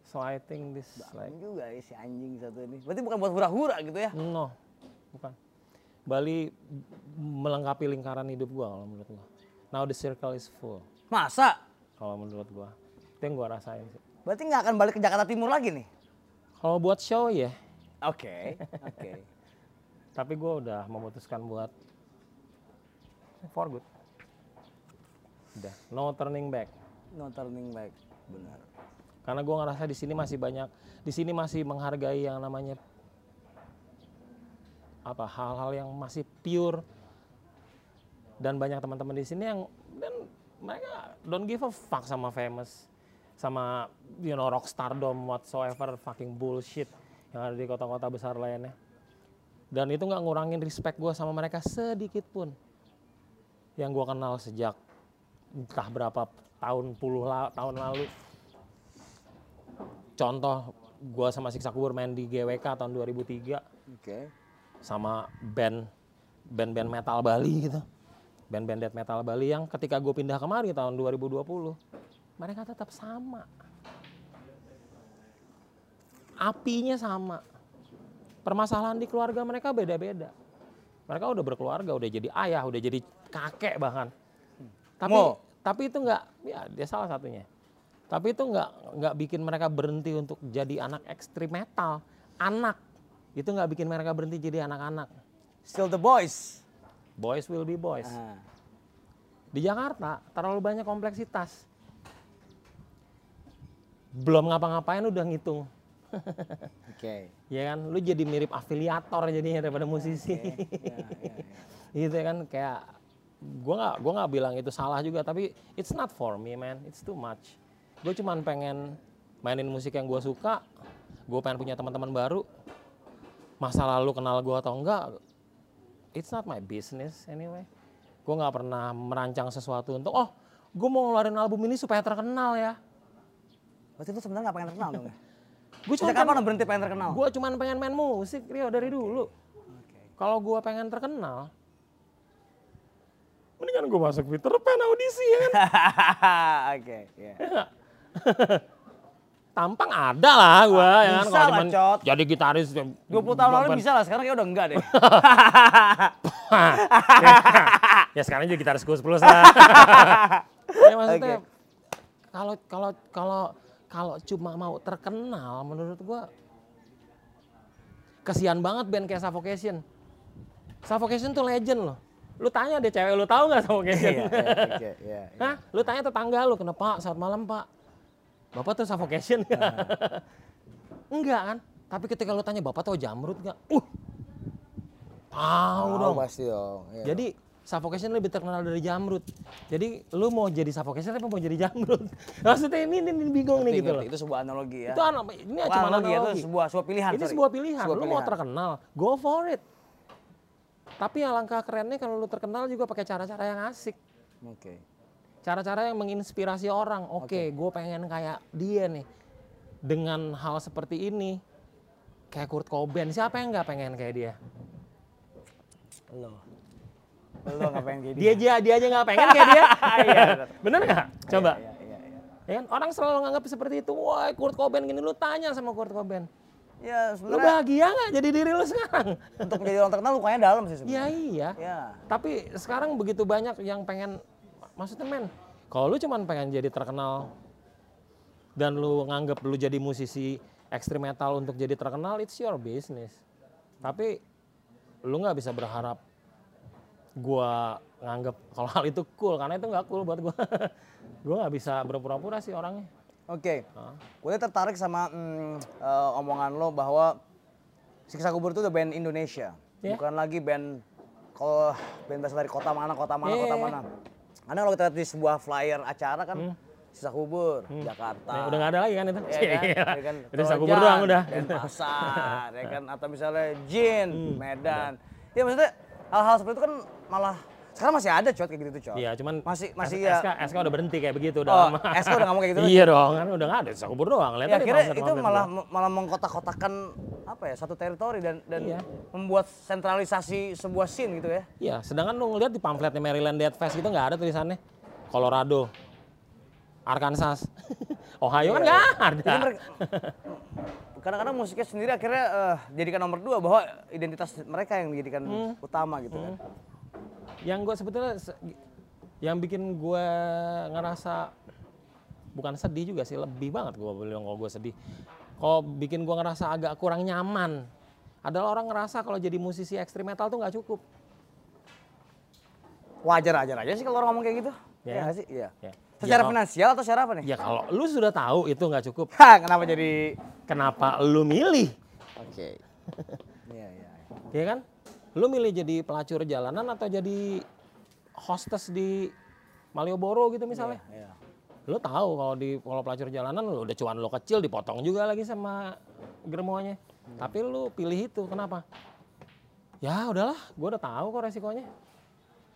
So I think this like Anjing juga ya si anjing satu ini. Berarti bukan buat hura-hura gitu ya? no, bukan. Bali melengkapi lingkaran hidup gua kalau menurut gua. Now the circle is full Masa? kalau menurut gua. Itu yang gua rasain sih. Berarti nggak akan balik ke Jakarta Timur lagi nih? Kalau buat show ya, Oke, oke. *laughs* tapi gua udah memutuskan buat for good. Udah, no turning back. No turning back. Benar. Karena gue ngerasa di sini masih banyak, di sini masih menghargai yang namanya apa hal-hal yang masih pure. Dan banyak teman-teman di sini yang dan mereka don't give a fuck sama famous sama you know rock stardom whatsoever fucking bullshit yang ada di kota-kota besar lainnya. Dan itu nggak ngurangin respect gue sama mereka sedikit pun. Yang gue kenal sejak entah berapa tahun puluh la- tahun lalu. Contoh gua sama Siksa Kubur main di GWK tahun 2003 Oke. Sama band band-band metal Bali gitu band-band death metal Bali yang ketika gue pindah kemari tahun 2020 mereka tetap sama apinya sama permasalahan di keluarga mereka beda-beda mereka udah berkeluarga udah jadi ayah udah jadi kakek bahkan. Tapi Mo. tapi itu nggak, ya dia salah satunya. Tapi itu nggak nggak bikin mereka berhenti untuk jadi anak ekstrim metal. Anak itu nggak bikin mereka berhenti jadi anak-anak. Still the boys. Boys will be boys. Ah. Di Jakarta terlalu banyak kompleksitas. Belum ngapa-ngapain udah ngitung. *laughs* Oke. Ya kan, lu jadi mirip afiliator jadinya daripada musisi. *laughs* gitu ya kan kayak gua nggak gua nggak bilang itu salah juga tapi it's not for me man it's too much gue cuman pengen mainin musik yang gue suka gue pengen punya teman-teman baru masa lalu kenal gue atau enggak it's not my business anyway gue nggak pernah merancang sesuatu untuk oh gue mau ngeluarin album ini supaya terkenal ya Berarti lu sebenarnya nggak pengen terkenal dong ya? *laughs* gue cuma kapan lu berhenti pengen terkenal? gue cuman pengen main musik Rio dari dulu Oke. kalau gue pengen terkenal mendingan gue masuk Peter Pan audisi ya kan *laughs* Oke, iya. *laughs* tampang ada lah gue ya kan bisa kalau cuman Cot. jadi gitaris 20 tahun lalu bisa lah, sekarang kayak udah enggak deh. *laughs* ya sekarang jadi gitaris Gus Plus lah *laughs* ya maksudnya kalau kalau kalau kalau cuma mau terkenal menurut gue kesian banget band kayak Suffocation Suffocation tuh legend loh lu tanya deh cewek lu tahu nggak Suffocation Iya, iya, iya, iya. *laughs* Hah? Lu tanya tetangga lu, kenapa saat malam pak? Bapak tuh suffocation nggak? *laughs* Enggak kan? Tapi ketika lu tanya, bapak tahu jamrut nggak? Uh, tahu dong. pasti dong. iya. Jadi suffocation lebih terkenal dari jamrut. Jadi lu mau jadi suffocation apa mau jadi jamrut? *laughs* Maksudnya ini, ini, ini bingung nih gitu loh. Itu sebuah analogi ya. Itu ana- ini Wah, cuma analogi ya, itu analogi. sebuah sebuah pilihan. Ini sorry. sebuah pilihan. Sebuah lu mau terkenal, go for it. Tapi yang langkah kerennya kalau lu terkenal juga pakai cara-cara yang asik. Oke. Cara-cara yang menginspirasi orang. Oke, gue pengen kayak dia nih. Dengan hal seperti ini, kayak Kurt Cobain, siapa yang nggak pengen kayak dia? Lo. Lo nggak pengen kayak Dia aja, dia aja nggak pengen kayak dia. *laughs* Iya, benar. Bener nggak? Coba. Iya, iya, iya. Ya kan? Orang selalu nganggap seperti itu. Wah, Kurt Cobain gini. Lu tanya sama Kurt Cobain. Ya, Lu bahagia nggak jadi diri lu sekarang? untuk menjadi orang terkenal lukanya dalam sih Ya sebenarnya. iya. Iya. Tapi sekarang begitu banyak yang pengen, maksudnya men, kalau lu cuman pengen jadi terkenal dan lu nganggap lu jadi musisi ekstrim metal untuk jadi terkenal, it's your business. Tapi lu nggak bisa berharap gua nganggap kalau hal itu cool karena itu nggak cool buat gua. *laughs* gua nggak bisa berpura-pura sih orangnya. Oke. Hah? Gue tertarik sama mm, eh, omongan lo bahwa Siksa Kubur itu udah band Indonesia. Iya. Bukan lagi band kalau band berasal dari kota mana, kota mana, Iya, kota iya, mana. Karena kalau kita lihat di sebuah flyer acara kan Siksa Kubur, Jakarta. Ya, udah nggak ada lagi kan itu? Ya kan, Iya. ya kan, bisa Trojan, kubur doang udah. Denpasar, *laughs* ya kan, atau misalnya Jin, Hmm, Medan. Ya maksudnya hal-hal seperti itu kan malah sekarang masih ada cot kayak gitu tuh cot. Iya, cuman Masih masih S- ya. SK, SK udah berhenti kayak begitu udah Oh, lama. SK udah nggak mau kayak gitu *laughs* Iya dong, kan udah nggak ada bisa kubur doang. Lihat Ya akhirnya itu malah malah mengkotak-kotakan apa ya satu teritori dan dan Iya. membuat sentralisasi sebuah scene gitu ya. Iya, sedangkan lu ngeliat di pamfletnya Maryland Dead Fest itu nggak ada tulisannya Colorado, Arkansas, *laughs* Ohio kan nggak ada. Jadi mereka kadang-kadang musiknya sendiri akhirnya eh, jadikan nomor dua bahwa identitas mereka yang dijadikan Hmm. utama gitu kan. Yang gue sebetulnya se- yang bikin gue ngerasa bukan sedih juga sih, lebih banget gue bilang kalau gue sedih. Kalau bikin gue ngerasa agak kurang nyaman adalah orang ngerasa kalau jadi musisi ekstrim metal tuh nggak cukup. Wajar-wajar aja sih kalau orang ngomong kayak gitu. Ya. Iya nggak sih? Iya. Ya. Secara Ya, finansial atau secara apa nih? Ya kalau lu sudah tahu itu nggak cukup, Hah, kenapa jadi kenapa lu milih? Oke. *laughs* Iya, iya. Ya kan? Lu milih jadi pelacur jalanan atau jadi hostess di Malioboro gitu misalnya? Iya. Lu tahu kalau di kalau pelacur jalanan lu udah cuan lu kecil dipotong juga lagi sama germonya. Tapi lu pilih itu, kenapa? Ya udahlah, gua udah tahu kok resikonya.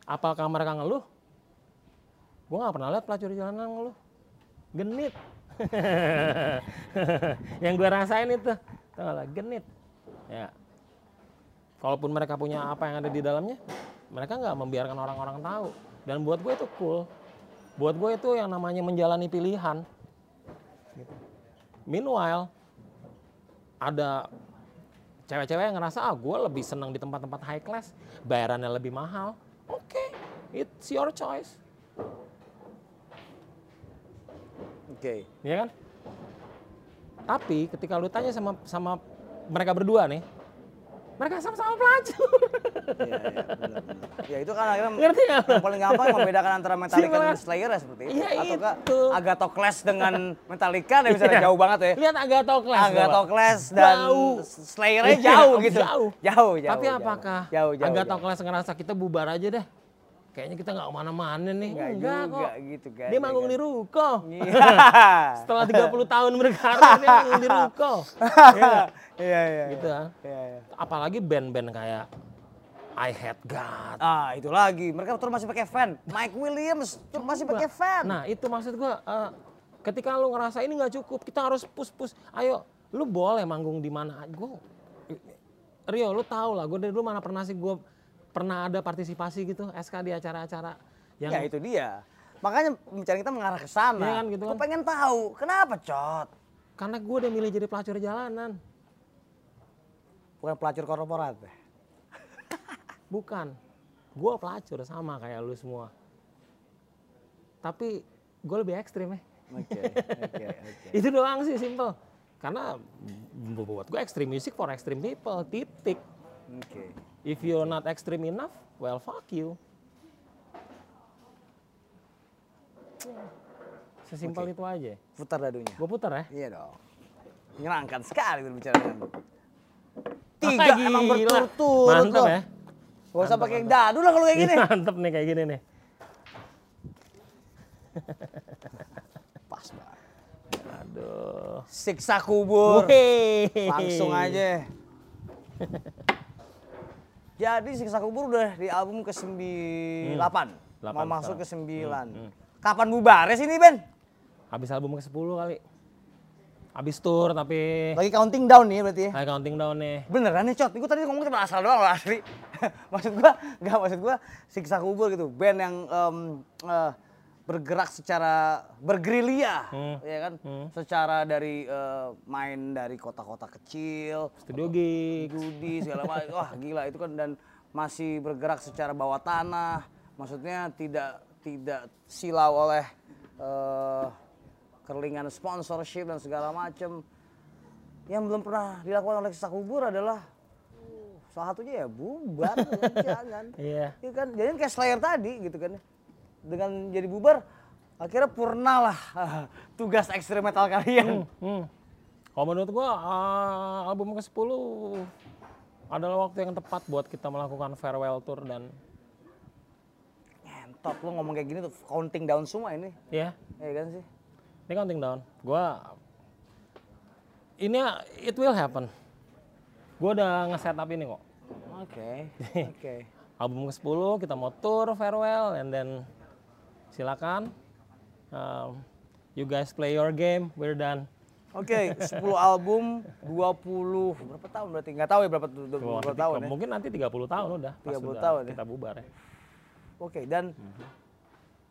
Apakah mereka ngeluh? Gua nggak pernah lihat pelacur jalanan ngeluh. Genit. *laughs* Yang gue rasain itu, tau gak lah, genit. Ya, kalaupun mereka punya apa yang ada di dalamnya, mereka nggak membiarkan orang-orang tahu. Dan buat gue itu cool. Buat gue itu yang namanya menjalani pilihan. Gitu. Meanwhile, ada cewek-cewek yang ngerasa, ah gue lebih senang di tempat-tempat high class, bayarannya lebih mahal. Oke, It's your choice. Oke. ya kan? Tapi ketika lu tanya sama sama mereka berdua nih, mereka sama-sama pelacur. Iya, iya, benar-benar. Ya itu kan akhirnya *laughs* Ngerti nggak? yang paling gampang membedakan antara Metallica dan? Slayer ya seperti itu. Iya, Atau enggak itu. Agatha dengan *laughs* Metallica ya misalnya Iya. jauh banget ya. Lihat Bapak. Clash dan Jauh. Slayer-nya Iya, jauh gitu. Jauh. Jauh, jauh. Tapi jauh. apakah jauh, jauh, Agatha jauh. Clash ngerasa kita bubar aja deh? Kayaknya kita nggak ke mana-mana nih. Enggak Enggak juga kok. gitu kan. Dia ya manggung kan? di Ruko. Iya. *laughs* Setelah 30 tahun berkarya dia manggung di Ruko. Iya nggak? Iya, iya. gitu kan. Iya, iya. Apalagi band-band kayak I Hate God. Ah, itu lagi. Mereka terus masih pakai fan. Mike Williams terus masih pakai fan. Nah itu maksud gua, eh, ketika lu ngerasa ini nggak cukup, kita harus push-push. Ayo, lu boleh manggung di mana. Gue, Rio, lu tahu lah. Gue dari dulu mana pernah sih gue pernah ada partisipasi gitu, SK di acara-acara yang Ya itu dia. Makanya pembicaraan kita mengarah ke sana. Iya kan, gitu kan. pengen tahu, kenapa Cot? karena gue udah milih jadi pelacur jalanan, Bukan pelacur korporat ya? *laughs* bukan. Gue pelacur sama kayak lu semua. Tapi gue lebih ekstrim ya. Oke, *laughs* oke, oke. Itu doang sih simple. Karena buat gue extreme music for extreme people, titik. Oke. If you're not extreme enough, well fuck you. Sesimpel itu aja. Putar dadunya. Gue putar ya. Iya dong. Menyenangkan sekali berbicara dengan Tiga Ah, emang berturut-turut Mantep loh. ya. Gak usah pakai dadu lah kalau kayak gini. *laughs* Mantep nih kayak gini nih. Pas banget. Aduh. Siksa kubur. Wey. Langsung aja. *laughs* Jadi Siksa Kubur udah di album ke-9. Hmm. Mau masuk ke sekarang. 9. Hmm, Kapan bubarnya sini, Ben? Habis album ke-10 kali. Habis tour tapi Lagi counting down nih berarti ya. kayak counting down nih. Beneran nih, Cot. Gue tadi ngomong cuma asal doang loh asli. *laughs* maksud gua, enggak maksud gua Siksa Kubur gitu. Band yang em, eh, bergerak secara bergerilya, Hmm. ya kan? Hmm. Secara dari eh, main dari kota-kota kecil, Studio gig. judi segala macam. Wah, gila itu kan dan masih bergerak secara bawah tanah. Maksudnya tidak tidak silau oleh eh, kerlingan sponsorship dan segala macam. Yang belum pernah dilakukan oleh Siksa Kubur adalah uh, salah satunya ya bubar, *laughs* jangan. Iya. Ya kan, jadi kayak Slayer tadi gitu kan. Dengan jadi bubar, akhirnya purna lah *laughs* tugas ekstrim metal kalian. Hmm. Kalau menurut gua ah, album ke-10 adalah waktu yang tepat buat kita melakukan farewell tour dan Ngentot lu ngomong kayak gini tuh counting down semua ini. ya, Ya kan sih? ini counting down. Gua ini it will happen. Gua udah nge-set up ini kok. Oke. *laughs* Oke. Album ke-10 kita mau tour farewell and then silakan um, you guys play your game, we're done. Oke, 10 album, 20 berapa tahun berarti? Nggak tahu ya berapa, berapa tahun ya. Mungkin nanti 30 tahun udah. pas 30 udah tahun ya. Kita bubar ya. Oke, dan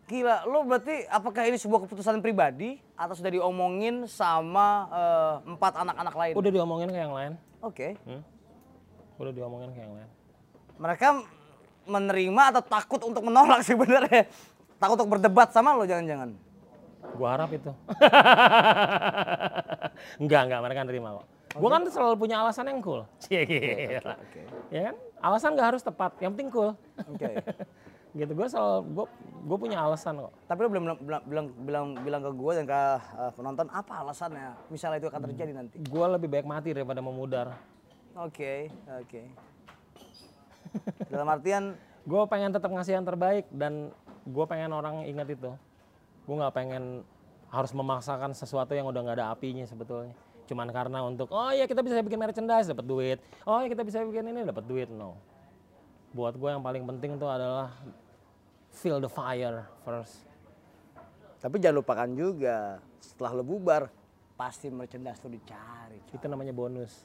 gila, lo berarti apakah ini sebuah keputusan pribadi atau sudah diomongin sama eh, empat anak-anak lain? Udah diomongin ke yang lain. Oke. Hmm? Udah diomongin ke yang lain. Mereka menerima atau takut untuk menolak sebenarnya? Takut untuk berdebat sama lo jangan-jangan? Gua harap itu. *laughs* enggak, enggak, mereka nerima kok. Gua kan selalu punya alasan yang cool. Cie, gila. Oke. Ya kan? Alasan nggak harus tepat, yang penting cool. Oke. *laughs* gitu, gua selalu, gua, gua punya alasan kok. Tapi lo belum bilang bilang bilang, bilang ke gue dan ke eh, penonton apa alasannya? Misalnya itu akan terjadi nanti. Gua lebih baik mati daripada memudar. Oke, oke. *laughs* Dalam artian Gue pengen tetap ngasih yang terbaik dan gue pengen orang ingat itu. Gue nggak pengen harus memaksakan sesuatu yang udah nggak ada apinya sebetulnya. Cuman karena untuk oh ya kita bisa bikin merchandise dapat duit. Oh ya kita bisa bikin ini dapat duit. No. Buat gue yang paling penting itu adalah feel the fire first. Tapi jangan lupakan juga setelah lo bubar pasti merchandise lo dicari. Itu namanya bonus.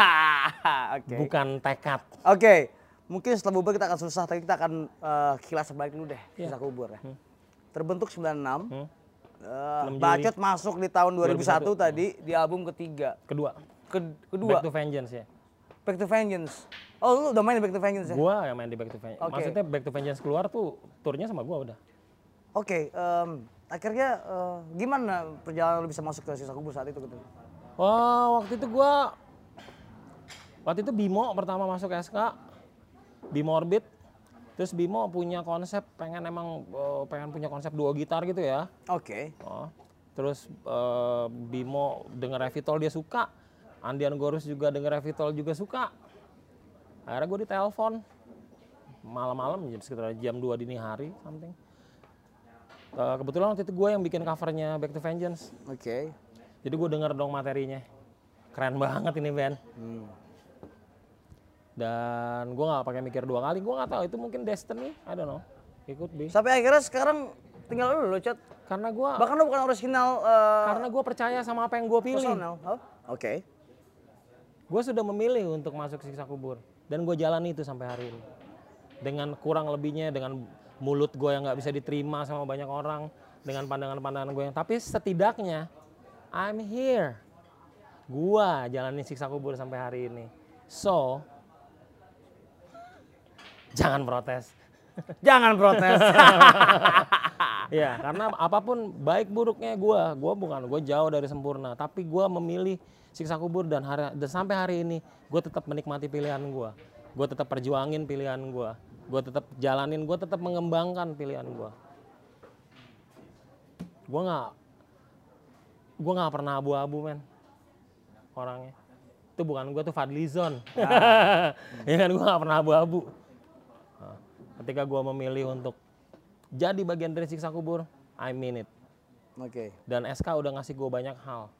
*laughs* Oke. Bukan tekad. Oke. Mungkin setelah bubar kita akan susah, tapi kita akan eh, kilas balik dulu deh, Iya. kisah kubur ya. Hmm. Terbentuk 96, Hmm. 6 Juli. Bacot masuk di tahun 2001, 2001. tadi di album ketiga. Kedua. Ke- kedua, Back to Vengeance ya. Back to Vengeance. Oh, lu udah main di Back to Vengeance ya? Gua yang main di Back to Vengeance. Oke. Maksudnya Back to Vengeance keluar tuh turnya sama gua udah. Oke, em, akhirnya eh, gimana perjalanan lu bisa masuk ke sisa kubur saat itu gitu? Wah, waktu itu gua waktu itu Bimo pertama masuk SK. Bimo Orbit. Terus Bimo punya konsep pengen emang eh, pengen punya konsep duo gitar gitu ya. Oke. Oh. Terus eh, Bimo denger Revitol dia suka. Andian Gorus juga denger Revitol juga suka. Akhirnya gue ditelepon malam-malam jam sekitar jam 2 dini hari something. Eh, kebetulan waktu itu gue yang bikin covernya Back to Vengeance. Oke. Jadi gue denger dong materinya. Keren banget ini band. Hmm. Dan gue nggak pakai mikir dua kali. Gue nggak tahu itu mungkin destiny. I don't know. Could be. Sampai akhirnya sekarang tinggal lu loh, Chat. Karena gue Bahkan lu bukan original eh, karena gue percaya sama apa yang gue pilih. personal. Oh, Oke. Gue sudah memilih untuk masuk siksa kubur dan gue jalani itu sampai hari ini. Dengan kurang lebihnya, dengan mulut gue yang nggak bisa diterima sama banyak orang, dengan pandangan-pandangan gue yang. Tapi setidaknya I'm here. Gua jalani siksa kubur sampai hari ini. So jangan protes. Jangan protes. *laughs* Ya, karena apa pun baik buruknya gua, gua bukan gua jauh dari sempurna, tapi gua memilih siksa kubur dan hari dan sampai hari ini gua tetap menikmati pilihan gua. Gua tetap perjuangin pilihan gua. Gua tetap jalanin, gua tetap mengembangkan pilihan gua. Gua nggak gua nggak pernah abu-abu, men. Orangnya. Itu bukan gua tuh Fadlizon. *laughs* ya kan gua nggak pernah abu-abu. Ketika gua memilih untuk jadi bagian dari siksa kubur, I mean it. Oke. Dan SK udah ngasih gue banyak hal.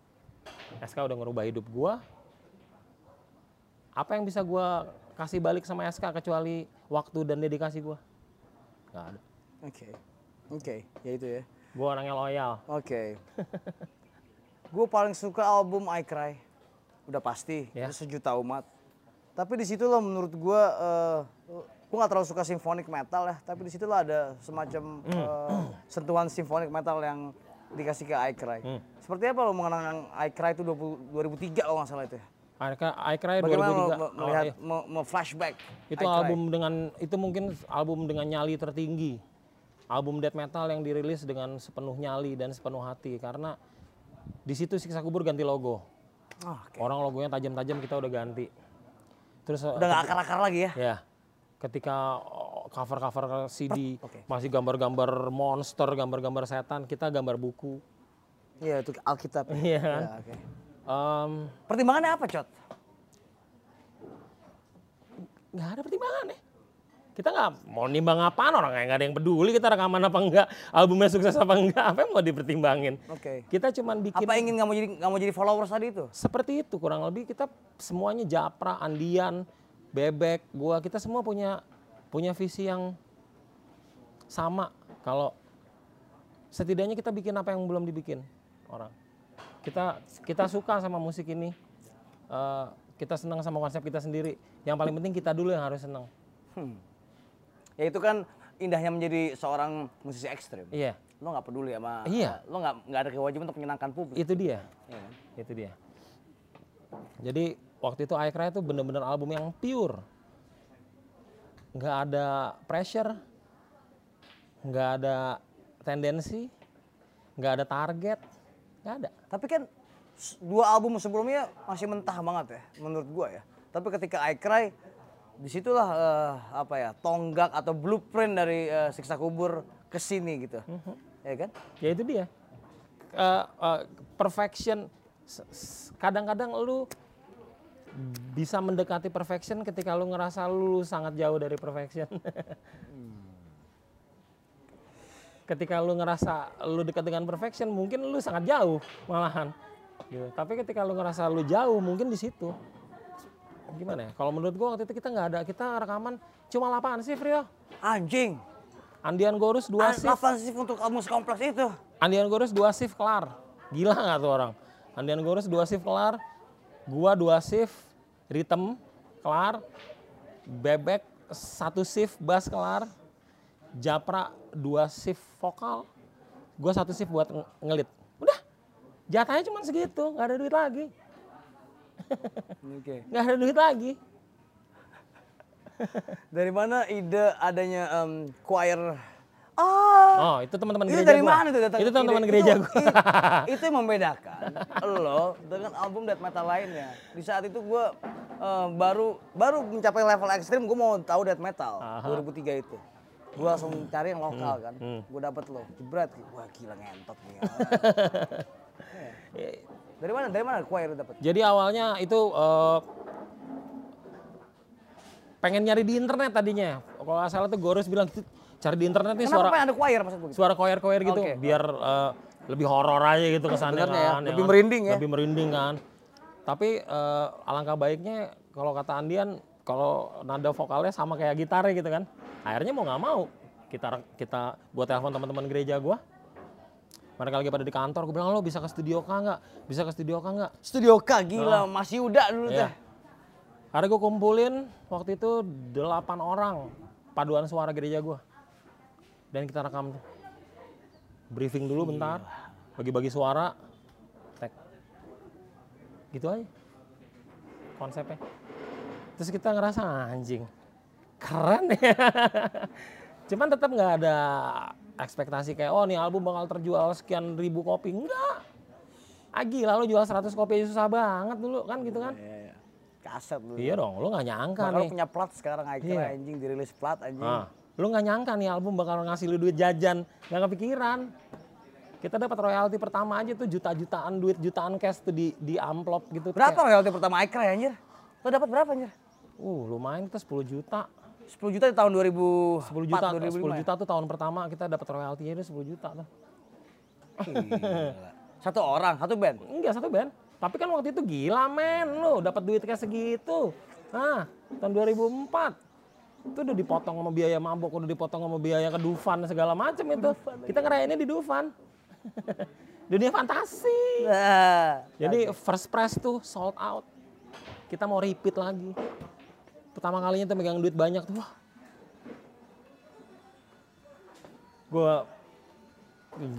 SK udah ngerubah hidup gue. Apa yang bisa gue kasih balik sama SK kecuali waktu dan dedikasi gue? Gak ada. Oke. Oke, ya itu ya. Gue orangnya loyal. Oke. *laughs* gue paling suka album I Cry. Udah pasti, Ya. itu sejuta umat. Tapi di situ loh menurut gue, uh, gue gak terlalu suka symphonic metal ya. Tapi di situ lah ada semacam eh, sentuhan symphonic metal yang dikasih ke I Cry. Hmm. Seperti apa lo mengenang I Cry itu 20, 2003 kalau nggak salah itu ya? I Cry Bagaimana lo 2003. me- Oh, melihat, iya. me- me-flashback Itu album dengan itu mungkin album dengan nyali tertinggi. Album death metal yang dirilis dengan sepenuh nyali dan sepenuh hati karena di situ siksa kubur ganti logo. Ah, oke. Orang logonya tajam-tajam kita udah ganti. Terus Udah gak akar-akar lagi ya? Ya, ketika oh, cover-cover CD Oke. masih gambar-gambar monster, gambar-gambar setan, kita gambar buku. Iya itu Alkitab. ya? *laughs* Iya kan? Ya, oke. Em, Pertimbangannya apa, Cot? nggak ada pertimbangan ya. Kita nggak mau nimbang apaan orang nggak ada yang peduli kita rekaman apa enggak, albumnya sukses apa enggak, apa yang mau dipertimbangin. Oke. Kita cuman bikin Apa ingin nggak mau jadi nggak mau jadi followers tadi itu? seperti itu kurang lebih kita semuanya Japra, Andian, Bebek, gua kita semua punya punya visi yang sama kalau setidaknya kita bikin apa yang belum dibikin orang. Kita kita suka sama musik ini. eh, kita senang sama konsep kita sendiri. Yang paling penting kita dulu yang harus senang. Hmm. Ya itu kan indahnya menjadi seorang musisi ekstrim. Iya, Lo nggak peduli sama, Iya. lo nggak nggak ada kewajiban untuk menyenangkan publik. itu dia. Kan? Itu dia. Jadi waktu itu I Cry itu bener-bener album yang pure. Nggak ada pressure, nggak ada tendensi, nggak ada target, nggak ada. Tapi kan dua album sebelumnya masih mentah banget ya, menurut gua ya. Tapi ketika I Cry, di situlah eh, apa ya tonggak atau blueprint dari eh, siksa kubur ke sini gitu, Mhm. ya kan? Ya itu dia. Eh, eh, perfection, kadang-kadang lu bisa mendekati perfection ketika lu ngerasa lu sangat jauh dari perfection. *laughs* ketika lu ngerasa lu dekat dengan perfection, mungkin lu sangat jauh malahan. Gitu. Tapi ketika lu ngerasa lu jauh, mungkin di situ. Gimana ya? Kalau menurut gua waktu itu kita nggak ada, kita rekaman cuma 8 shift Rio. Anjing, Andian Gorus 2 shift. Delapan shift untuk album kompleks itu. Andian Gorus dua shift kelar. Gila nggak tuh orang? Andian Gorus dua shift kelar. Gua dua shift rhythm kelar. Bebek satu shift bass kelar. Japra dua shift vokal. Gua satu shift buat nge- ngelit. Udah. Jatahnya cuma segitu, nggak ada duit lagi. Oke. *laughs* Nggak ada duit lagi. dari mana ide adanya em, choir? Ah, Oh, itu teman-teman itu gereja dari gua. mana itu datang? Itu teman-teman gereja Itu- gua. Itu *laughs* yang membedakan lo dengan album death metal lainnya. Di saat itu gue baru baru mencapai level ekstrim, gue mau tahu death metal Aha. 2003 itu. Gue langsung cari yang lokal kan, hmm. gue dapet lo, jebret, wah gila ngentot nih. Eh, *laughs* dari mana? Dari mana choir dapet? Jadi awalnya itu eh, pengen nyari di internet tadinya. Kalau nggak salah tuh Gorus bilang cari di internet nih Kenapa suara ada choir maksud gue? suara koyer-koyer gitu Oke. biar eh, lebih horor aja gitu kesannya ya, kan. lebih kan? merinding ya. Lebih merinding kan. Tapi eh, alangkah baiknya kalau kata Andian kalau nada vokalnya sama kayak gitarnya gitu kan. Akhirnya mau nggak mau kita kita buat telepon teman-teman gereja gua. Mereka lagi pada di kantor, gue bilang lo bisa ke studio K nggak? Bisa ke studio K nggak? Studio K gila, masih udah dulu Iya. teh. Hari gue kumpulin waktu itu delapan orang paduan suara gereja gue. Dan kita rekam. Briefing dulu bentar, bagi-bagi suara, tag. Gitu aja konsepnya. Terus kita ngerasa anjing, keren ya. *laughs* Cuman tetap nggak ada ekspektasi kayak oh nih album bakal terjual sekian ribu kopi. Enggak. Ah gila lo jual 100 kopi aja susah banget dulu kan gitu kan. Iya, iya. Kaset dulu. Iya dong, lo nggak nyangka Bakal nih. punya plat sekarang akhirnya Iya. anjing dirilis plat anjing. Ah, lo nggak nyangka nih album bakal ngasih lu duit jajan, nggak kepikiran. Kita dapat royalti pertama aja tuh juta-jutaan duit jutaan cash tuh di di amplop gitu. Berapa Kayak, royalti pertama Aikra ya anjir? Lo dapat berapa anjir? Uh, lumayan kita 10 juta. 10 juta di tahun 2004, 10 juta, 2005 10 ya? juta tuh tahun pertama kita dapat royaltinya itu 10 juta tuh. Satu orang, satu band. Enggak satu band. Tapi kan waktu itu gila men lo dapat duit kayak segitu. Nah, tahun 2004 itu udah dipotong sama biaya mabok, udah dipotong sama biaya ke Dufan segala macam itu. Kita ngerayainnya di Dufan. *laughs* Dunia fantasi. Nah, Jadi first press tuh sold out. Kita mau repeat lagi. Pertama kalinya tuh megang duit banyak tuh. Wah. Gue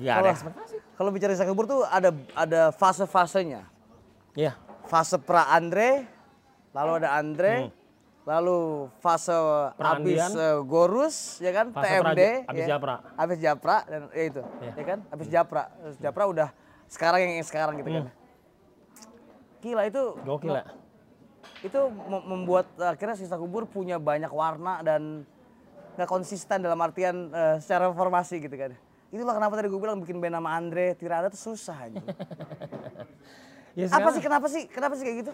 gak ada Kalau- ekspektasi. kalau bicara Kubur tuh ada ada fase-fasenya. Iya. Fase pra Andre, lalu ada Andre, lalu fase abis Pra-Andian. eh, Gorus, ya kan? Fase TMD, pra- abis ya. Japra. Abis Japra dan ya itu, Iya. ya kan? Abis Japra, Abis Japra udah sekarang yang yang sekarang gitu kan. Gila itu Gokil ya. itu mem- membuat akhirnya sisa kubur punya banyak warna dan nggak konsisten dalam artian eh, secara formasi gitu kan. Itulah kenapa tadi gue bilang bikin band nama Andre Tirada tuh susah aja. *laughs* Ya, Apa sih kenapa sih kenapa sih kayak gitu?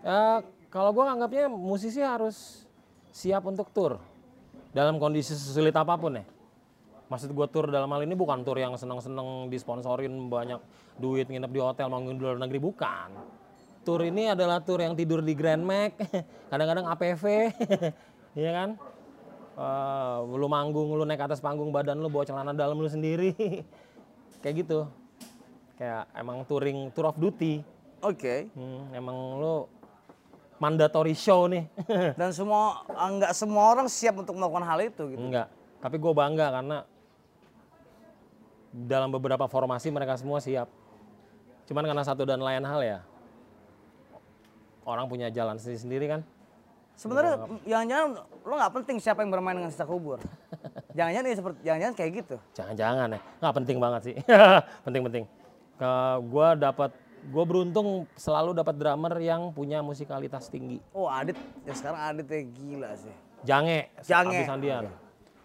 Eh, kalau gue nganggapnya musisi harus siap untuk tur dalam kondisi sesulit apa pun ya. Maksud gue tur dalam hal ini bukan tur yang seneng-seneng disponsorin banyak duit nginep di hotel manggung di luar negeri bukan. Tur ini adalah tur yang tidur di Grand Mac, *laughs* kadang-kadang APV, *laughs* iya kan? Eh, lu manggung, lu naik atas panggung badan lu bawa celana dalam lu sendiri, *laughs* kayak gitu. Kayak emang touring tour of duty. Oke. Hmm, emang lu mandatory show nih. *laughs* Dan semua ah, nggak semua orang siap untuk melakukan hal itu gitu. Enggak. Tapi gue bangga karena dalam beberapa formasi mereka semua siap. Cuman karena satu dan lain hal ya. Orang punya jalan sendiri-sendiri kan. Sebenarnya jangan-jangan lo nggak penting siapa yang bermain dengan sisa kubur. *laughs* Jangan-jangan ya seperti jangan-jangan kayak gitu. Jangan-jangan ya. Nggak penting banget sih. *laughs* Penting-penting. Gue dapat gue beruntung selalu dapat drummer yang punya musikalitas tinggi. Oh Adit, ya sekarang Adit ya gila sih. Jange, Jange. Abis Andian.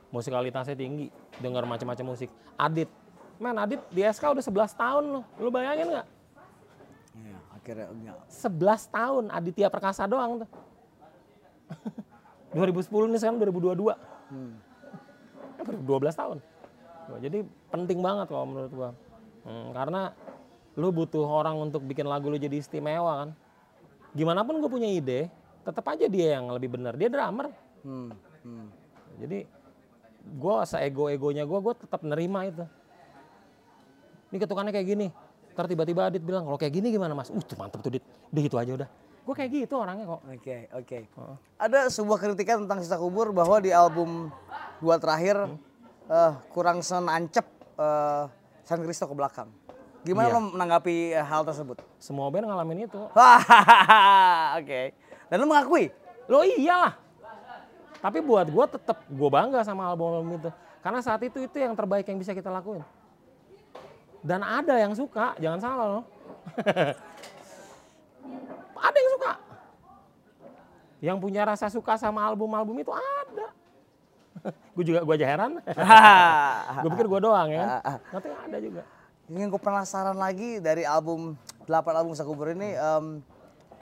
Musikalitasnya tinggi, dengar macam-macam musik. Adit, men Adit di SK udah 11 tahun loh. Lu bayangin nggak? Iya, akhirnya enggak. 11 tahun Aditya Perkasa doang tuh. *laughs* 2010 nih sekarang 2022. Hmm. Eh, baru 12 tahun. Jadi penting banget kalau menurut gua. Hmm, karena lu butuh orang untuk bikin lagu lu jadi istimewa kan. Gimana pun gue punya ide, tetap aja dia yang lebih benar. Dia drummer. Hmm. Hmm. Jadi gua seego-egonya gua, gua tetap nerima itu. Ini ketukannya kayak gini. Ntar tiba-tiba Adit bilang, kalau kayak gini gimana mas? Uh tuh mantep tuh Dit. Udah gitu aja udah. Gue kayak gitu orangnya kok. Oke, oke. Ada sebuah kritikan tentang sisa kubur bahwa di album dua terakhir eh, kurang senancep eh, San Cristo ke belakang. Gimana Iya. lo menanggapi eh, hal tersebut? Semua band ngalamin itu. *laughs* Oke. Dan lo mengakui? Lo iyalah. Tapi buat gue tetap gue bangga sama album-album itu. Karena saat itu itu yang terbaik yang bisa kita lakuin. Dan ada yang suka, jangan salah loh. *laughs* ada yang suka. Yang punya rasa suka sama album-album itu ada. *laughs* gue juga gue aja heran. gue pikir gue doang ya kan. Nanti ada juga. Yang gue penasaran lagi dari album 8 album Sakubur ini, em,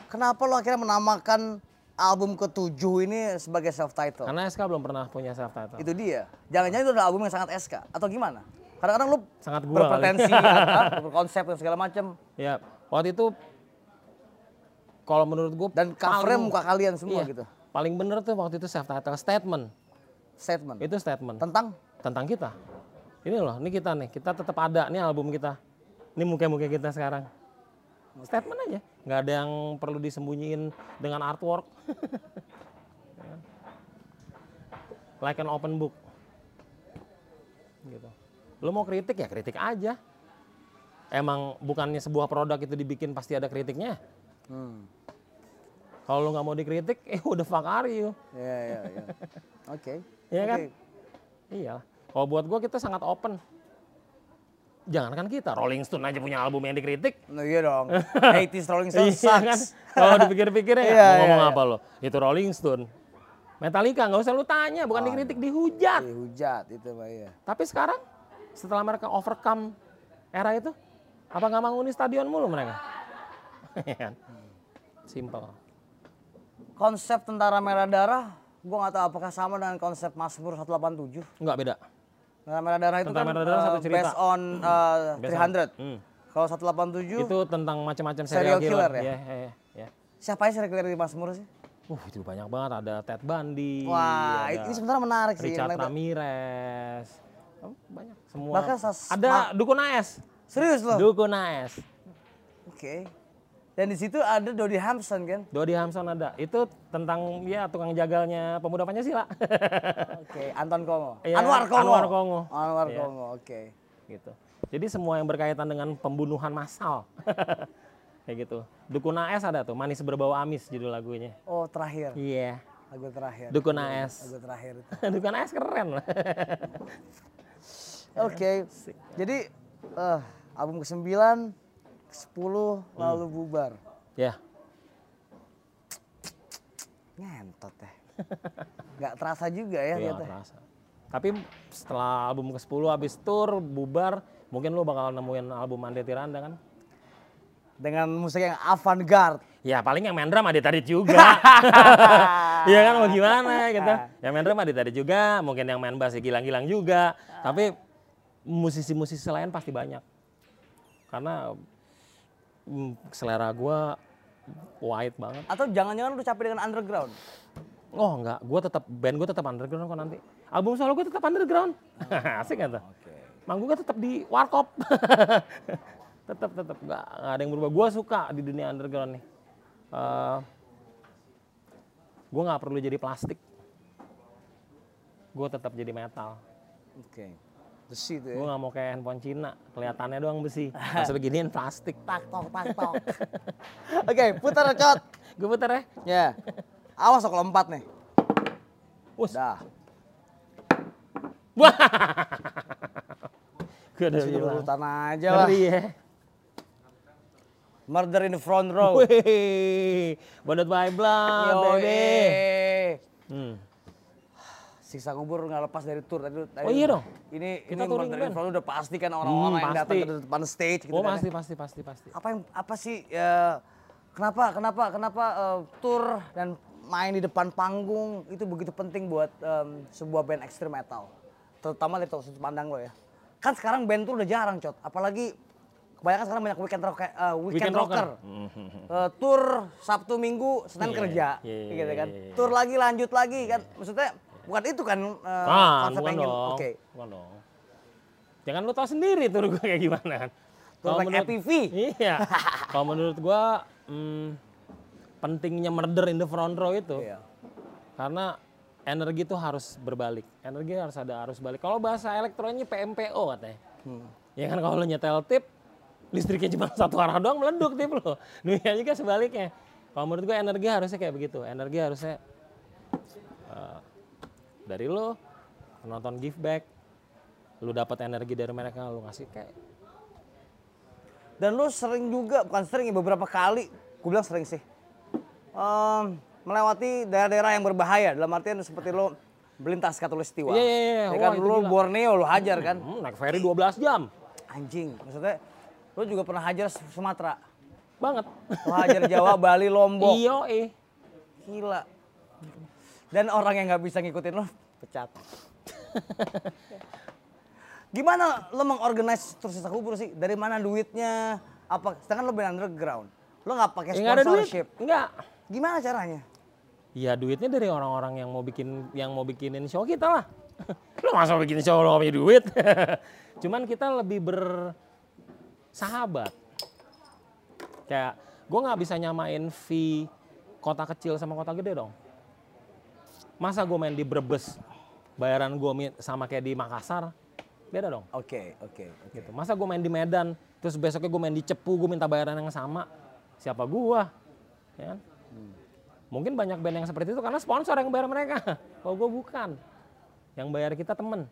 kenapa lo akhirnya menamakan album ketujuh ini sebagai self title? Karena SK belum pernah punya self title. Itu dia. Jangan-jangan itu adalah album yang sangat SK atau gimana? Kadang-kadang lu Sangat gua kali. berpretensi, ya, *laughs* berkonsep dan segala macam. Ya, waktu itu kalau menurut gue Dan covernya muka kalian semua iya, gitu. Paling bener tuh waktu itu self title statement. Statement. Itu statement Tentang tentang kita. Ini loh, ini kita nih, kita tetap ada nih album kita. Ini muka-muka kita sekarang. Statement aja, nggak ada yang perlu disembunyiin dengan artwork. *laughs* like an open book. Gitu. Lo mau kritik ya kritik aja. Emang bukannya sebuah produk itu dibikin pasti ada kritiknya. hmm. Kalau lo nggak mau dikritik, *laughs* eh udah fuck are you. Iya, iya, iya. Oke. Iya kan? Iya. Kalau buat gua kita sangat open. Jangankan kita, Rolling Stone aja punya album yang dikritik. Nah, iya dong. *laughs* 80s Rolling Stone Iya kan? sucks. Kalau dipikir-pikir ya, *laughs* Iya, ngomong iya, apa lo? Itu Rolling Stone. Metallica nggak usah lu tanya, bukan dikritik, dihujat. Dihujat itu Pak iya. Tapi sekarang setelah mereka overcome era itu, apa nggak manguni stadion mulu mereka? *laughs* Iya kan? Simple. Konsep Tentara Merah Darah, gua nggak tahu apakah sama dengan konsep Mazmur 187. Nggak beda. Tentara Merah Darah itu Tentara kan Merah Darah satu eh, cerita. based on uh, Based on- 300. Hmm. Kalau 187, Itu tentang macam-macam Serial serial, killer killer. ya? Iya, iya, iya. siapa aja serial killer di Mazmur sih? Uh, itu banyak banget. Ada Ted Bundy. Wah, ada ini sebenarnya menarik sih. Richard Ramirez. Oh, banyak. Semua. Bahkan ada Dukun AS. Serius loh? Dukun AS. Oke. Dan di situ ada Dodi Hampson kan? Dodi Hamson ada. Itu tentang ya tukang jagalnya pemuda Pancasila. *laughs* Oke, Anton Kongo. Iya, Anwar Kongo. Anwar Kongo. Anwar Iya. Kongo, oke. gitu. Jadi semua yang berkaitan dengan pembunuhan massal. *laughs* Kayak gitu. Dukun AS ada tuh, Manis Berbau Amis judul lagunya. Oh, terakhir. Iya. Lagu terakhir. Dukun AS. Lagu terakhir itu. *laughs* Dukun AS keren lah. Oke. Jadi eh album ke-9, ke-10 lalu bubar. ya, Ngentot ya. *laughs* Gak terasa juga ya iya ternyata. terasa. Tapi setelah album ke-10 habis tour, bubar, mungkin lu bakal nemuin album Ande Tiranda kan? Dengan musik yang avant-garde. Ya paling yang main drum Ade Tadit juga. *laughs* *laughs* Iya kan mau gimana gitu. Yang main drum Ade Tadit juga, mungkin yang main bass gilang-gilang juga. Tapi musisi-musisi lain pasti banyak. Karena selera gua wide banget. Atau jangan-jangan lu capek dengan underground? Oh enggak, gua tetap band gua tetap underground kok nanti. Album solo gua tetap underground. *laughs* Asik kan tuh? Manggungnya tetap di warkop. *laughs* tetap tetap nggak nggak ada yang berubah. Gua suka di dunia underground nih. Eh, gua nggak perlu jadi plastik. Gua tetap jadi metal. Oke. Besi itu ya. Gua nggak mau kayak handphone Cina, kelihatannya doang besi. *laughs* Pas beginiin plastik. Tak tok tak tok. *laughs* Oke, putar cot. Gue puter ya. Ya. Awas lo kalau empat nih. Us. Dah. Wah. *laughs* Gue udah bilang. urutan aja lah. Ngeri ya. Murder in the front row. Wih, Bonnet by Blood, baby. Hmm. Siksa kubur nggak lepas dari tour tadi. tadi Oh iya dong. Ini Kita ini touring Row udah pasti kan orang-orang Hmm, yang datang ke depan stage gitu Oh kan ya. pasti, pasti, pasti, pasti. Apa yang apa sih ya kenapa kenapa kenapa eh, tour dan main di depan panggung itu begitu penting buat em, sebuah band extreme metal. Terutama dari sudut pandang lo ya. Kan sekarang band tour udah jarang, Cot. Apalagi kebanyakan sekarang banyak weekend rock, eh, weekend, Weekend rocker. rocker. Eh, tour Sabtu Minggu Senin Iya, kerja iya, iya, gitu kan. iya, iya. Tour lagi lanjut lagi kan. Maksudnya bukan itu kan eh, Ah, konsep bukan yang ingin-. Oke. Bukan dong. Jangan lu tahu sendiri tur gue kayak gimana kan. Kalau like menurut- APV. Iya. *laughs* Kalau menurut gua hmm, pentingnya murder in the front row itu. Iya. Karena energi itu harus berbalik. Energi harus ada arus balik. Kalau bahasa elektroniknya PMPO katanya. Hmm. Ya kan kalau lu nyetel tip, listriknya cuma *laughs* satu arah doang meleduk tip lo. Dunia juga sebaliknya. Kalau menurut gue energi harusnya kayak begitu. Energi harusnya eh, dari lo nonton give back lu dapat energi dari mereka lu ngasih kayak Dan lu sering juga, bukan sering ya, beberapa kali, gue bilang sering sih, em, melewati daerah-daerah yang berbahaya. Dalam artian seperti lo melintas katulistiwa. Iya, iya, iya. Ya Wah, kan, lu gila. Borneo lu hajar kan. hmm, naik ferry 12 jam Anjing, maksudnya lu juga pernah hajar Sumatera. banget Lu hajar Jawa, Bali, Lombok. iyo eh Gila. Dan orang yang nggak bisa ngikutin lo, pecat. *laughs* Gimana lo mengorganize terus sisa kubur sih? Dari mana duitnya? Apa? Sedangkan lo band underground. Lo nggak pakai ya nggak ada duit sponsorship. nggak Gimana caranya? Ya duitnya dari orang-orang yang mau bikin yang mau bikinin show kita lah. *laughs* Lu masa mau bikin show lo punya duit? *laughs* Cuman kita lebih bersahabat. Kayak gue nggak bisa nyamain fee kota kecil sama kota gede dong. Masa gue main di Brebes, bayaran gue sama kayak di Makassar, beda dong. Oke, oke, oke. Gitu. Masa gue main di Medan, terus besoknya gue main di Cepu, gue minta bayaran yang sama. Siapa gua? Ya kan? Mungkin banyak band yang seperti itu karena sponsor yang bayar mereka. *laughs* Kalau gue bukan. Yang bayar kita temen.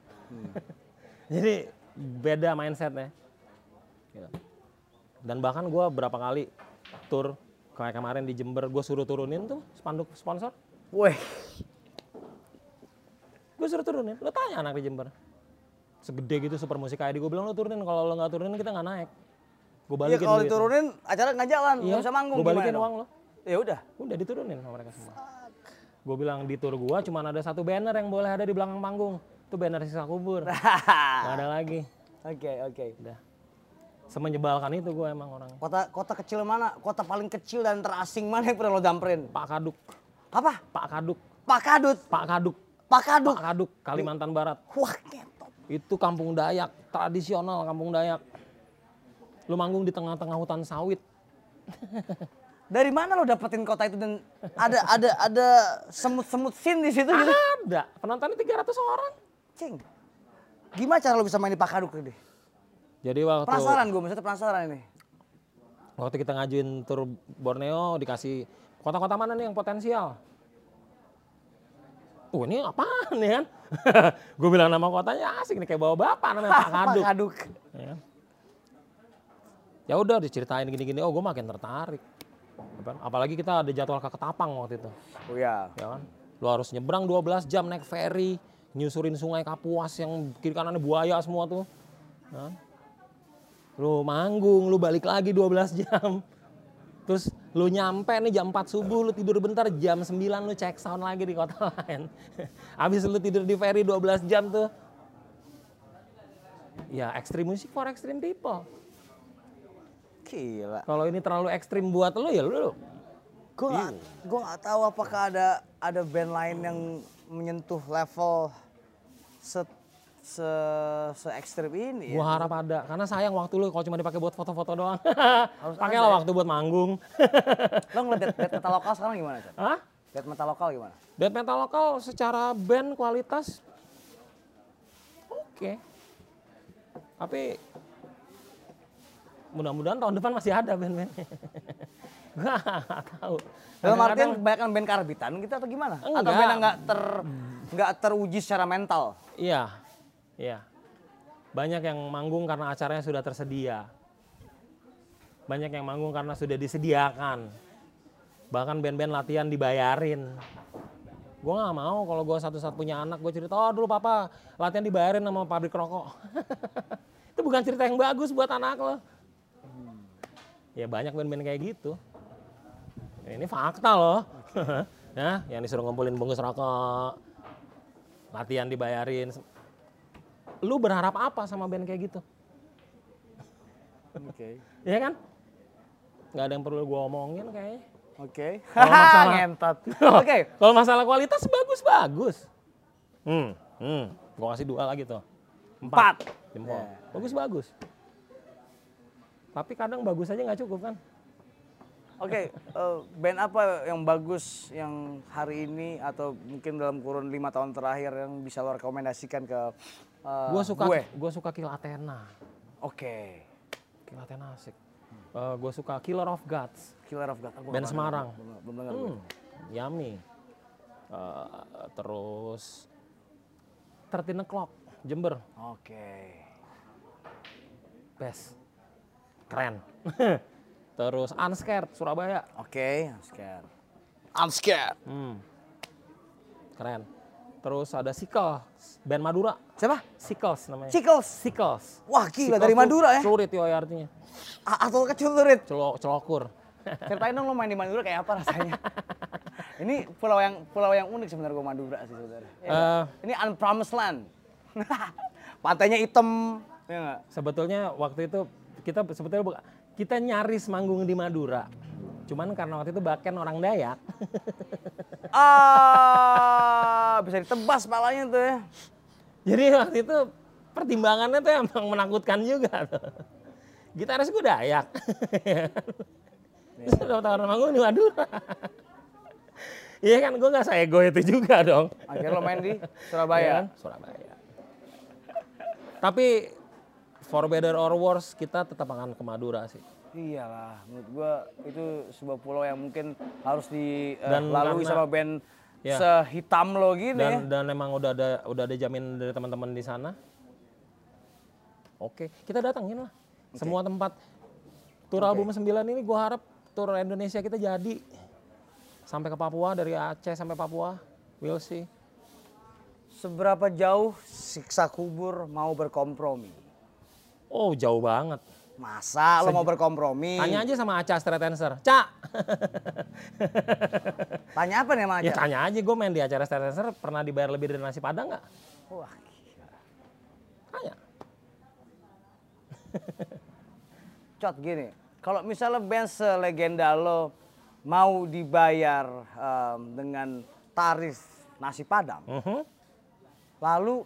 *laughs* Jadi beda mindsetnya. Gitu. Dan bahkan gue berapa kali tour kayak kemarin di Jember, gue suruh turunin tuh spanduk sponsor. Wih, Gue suruh turunin. Lo tanya anak di Jember. Segede gitu super musik ID. Gue bilang lo turunin. Kalau lo nggak turunin kita nggak naik. Gue iya balikin kalau duit. diturunin acara nggak jalan, Iya, bisa manggung gue balikin gimana uang lo. Ya udah. Udah diturunin sama mereka semua. Gue bilang di tour gua cuma ada satu banner yang boleh ada di belakang panggung. Itu banner sisa kubur. *laughs* Nggak ada lagi. Oke, oke. Udah. Semenyebalkan itu gue emang orang. Kota kota kecil mana? Kota paling kecil dan terasing mana yang pernah lo damperin? Pak Kaduk. Apa? Pak Kaduk. Pak Kadut. Pak Kaduk. Pak Kaduk. Kalimantan Barat. Wah, ngetop. Itu kampung Dayak. Tradisional kampung Dayak. Lu manggung di tengah-tengah hutan sawit. Dari mana lo dapetin kota itu dan ada ada ada semut-semut sin di situ gitu? Ada. Penontonnya 300 orang. Cing. Gimana cara lo bisa main di Pak Kadut gede? Jadi waktu Penasaran gue, maksudnya penasaran ini. waktu kita ngajuin tur Borneo dikasih kota-kota mana nih yang potensial? Oh ini apaan nih kan? *laughs* gue bilang nama kotanya asik nih kayak bawa bapak namanya Pak Kaduk. *laughs* Pak Kaduk. Ya kan? Ya udah diceritain gini-gini, oh gue makin tertarik. Ya? Apalagi kita ada jadwal ke Ketapang waktu itu. Oh ya. Ya kan? Lu harus nyebrang 12 jam naik ferry, nyusurin sungai Kapuas yang kiri kanannya buaya semua tuh. Ya kan? Lu manggung, lu balik lagi 12 jam. Terus lu nyampe nih jam 4 subuh, lu tidur bentar, jam 9 lu cek sound lagi di kota lain. *laughs* Habis lu tidur di ferry 12 jam tuh. Ya, extreme music for extreme people. Gila. Kalau ini terlalu ekstrim buat lu ya lu Gue gak, gue gak tahu apakah ada ada band lain yang menyentuh level se se se ekstrim ini ya. Gua harap ada, karena sayang waktu lu kalau cuma dipakai buat foto-foto doang. Harus Pakailah ada ya. waktu buat manggung. Lo ngeliat death, death metal lokal sekarang gimana, Chan? Hah? Death metal lokal gimana? Death metal lokal secara band kualitas oke. Tapi mudah-mudahan tahun depan masih ada band-band. *laughs* Gua nggak tahu. Dalam artian kebanyakan band karbitan gitu atau gimana? Atau Enggak. band yang nggak ter nggak teruji secara mental? Iya, iya. Banyak yang manggung karena acaranya sudah tersedia. Banyak yang manggung karena sudah disediakan. Bahkan band-band latihan dibayarin. Gue nggak mau kalau gue satu-satu punya anak, gue cerita, oh dulu papa latihan dibayarin sama pabrik rokok. *laughs* Itu bukan cerita yang bagus buat anak lo. Ya banyak band-band kayak gitu. Ya, Ini fakta loh. *laughs* ya, yang disuruh ngumpulin bungkus rokok, latihan dibayarin. Lu berharap apa sama band kayak gitu? Oke. Ya kan? Nggak ada yang perlu gua omongin kayaknya. Oke. Kalau *laughs* masalah- Ngentot. *laughs* Oke. Kalau masalah kualitas bagus-bagus. Hmm, hmm. Gua kasih dua lagi tuh. Empat. Jempol. Ya. Bagus-bagus. Tapi kadang bagus aja nggak cukup kan? Oke, *laughs* eh, band apa yang bagus yang hari ini atau mungkin dalam kurun lima tahun terakhir yang bisa lo rekomendasikan ke eh, Gua suka gue? gua suka Kill Athena. Oke. Kill Athena asik. Eh, gua suka Killer of Gods. Killer of God. Aku Band Semarang. Belum, belum dengar gue. Hmm, yummy. Eh, terus 13 o'clock, Jember. Oke. Best. Keren. *laughs* Terus Unscared, Surabaya. Oke, scared. I'm scared. Hmm. Keren. Terus ada Sickles, band Madura. Siapa? Sickles namanya. Cikkles. Sickles. Wah, gila Sickles dari Madura ya. Celurit yoi artinya. A- Atau kecil lurit. Celok, celokur. Ceritain dong lo main di Madura kayak apa rasanya? *laughs* Ini pulau yang pulau yang unik sebenarnya gua Madura sih sebenarnya. Ya? Eh, Ini unpromised land. *laughs* Pantainya hitam, ya nggak? sebetulnya waktu itu kita sebetulnya buka- kita nyaris manggung di Madura. Cuman karena waktu itu Baken orang Dayak. *laughs* Ah, bisa ditebas palanya tuh ya. Jadi waktu itu pertimbangannya tuh emang menakutkan juga tuh. Gitaris gue Dayak. Terus dapat tawaran manggung di Madura. Iya kan, gue gak ego itu juga dong. Akhirnya lo main di Iya Surabaya. kan? Surabaya. Tapi for better or worse kita tetap akan ke Madura sih. Iyalah, menurut gua itu sebuah pulau yang mungkin harus Dan dilalui karena- sama band Ya. sehitam lo gini ya. Dan dan emang udah ada udah ada jamin dari teman-teman di sana. Oke, kita datangin lah. Semua tempat. Tur album 9 ini gua harap tur Indonesia kita jadi. Sampai ke Papua dari Aceh sampai Papua. We'll see. Seberapa jauh siksa kubur mau berkompromi? Oh, jauh banget. Masa lo mau berkompromi? Tanya aja sama Aca Street Dancer. Cak. Tanya apa nih sama ya Aca? tanya aja gue main di acara Street Dancer pernah dibayar lebih dari nasi padang nggak? Wah, gila. Tanya. *laughs* Cot gini, kalau misalnya band selegenda lo mau dibayar em, dengan tarif nasi padang, Mhm. lalu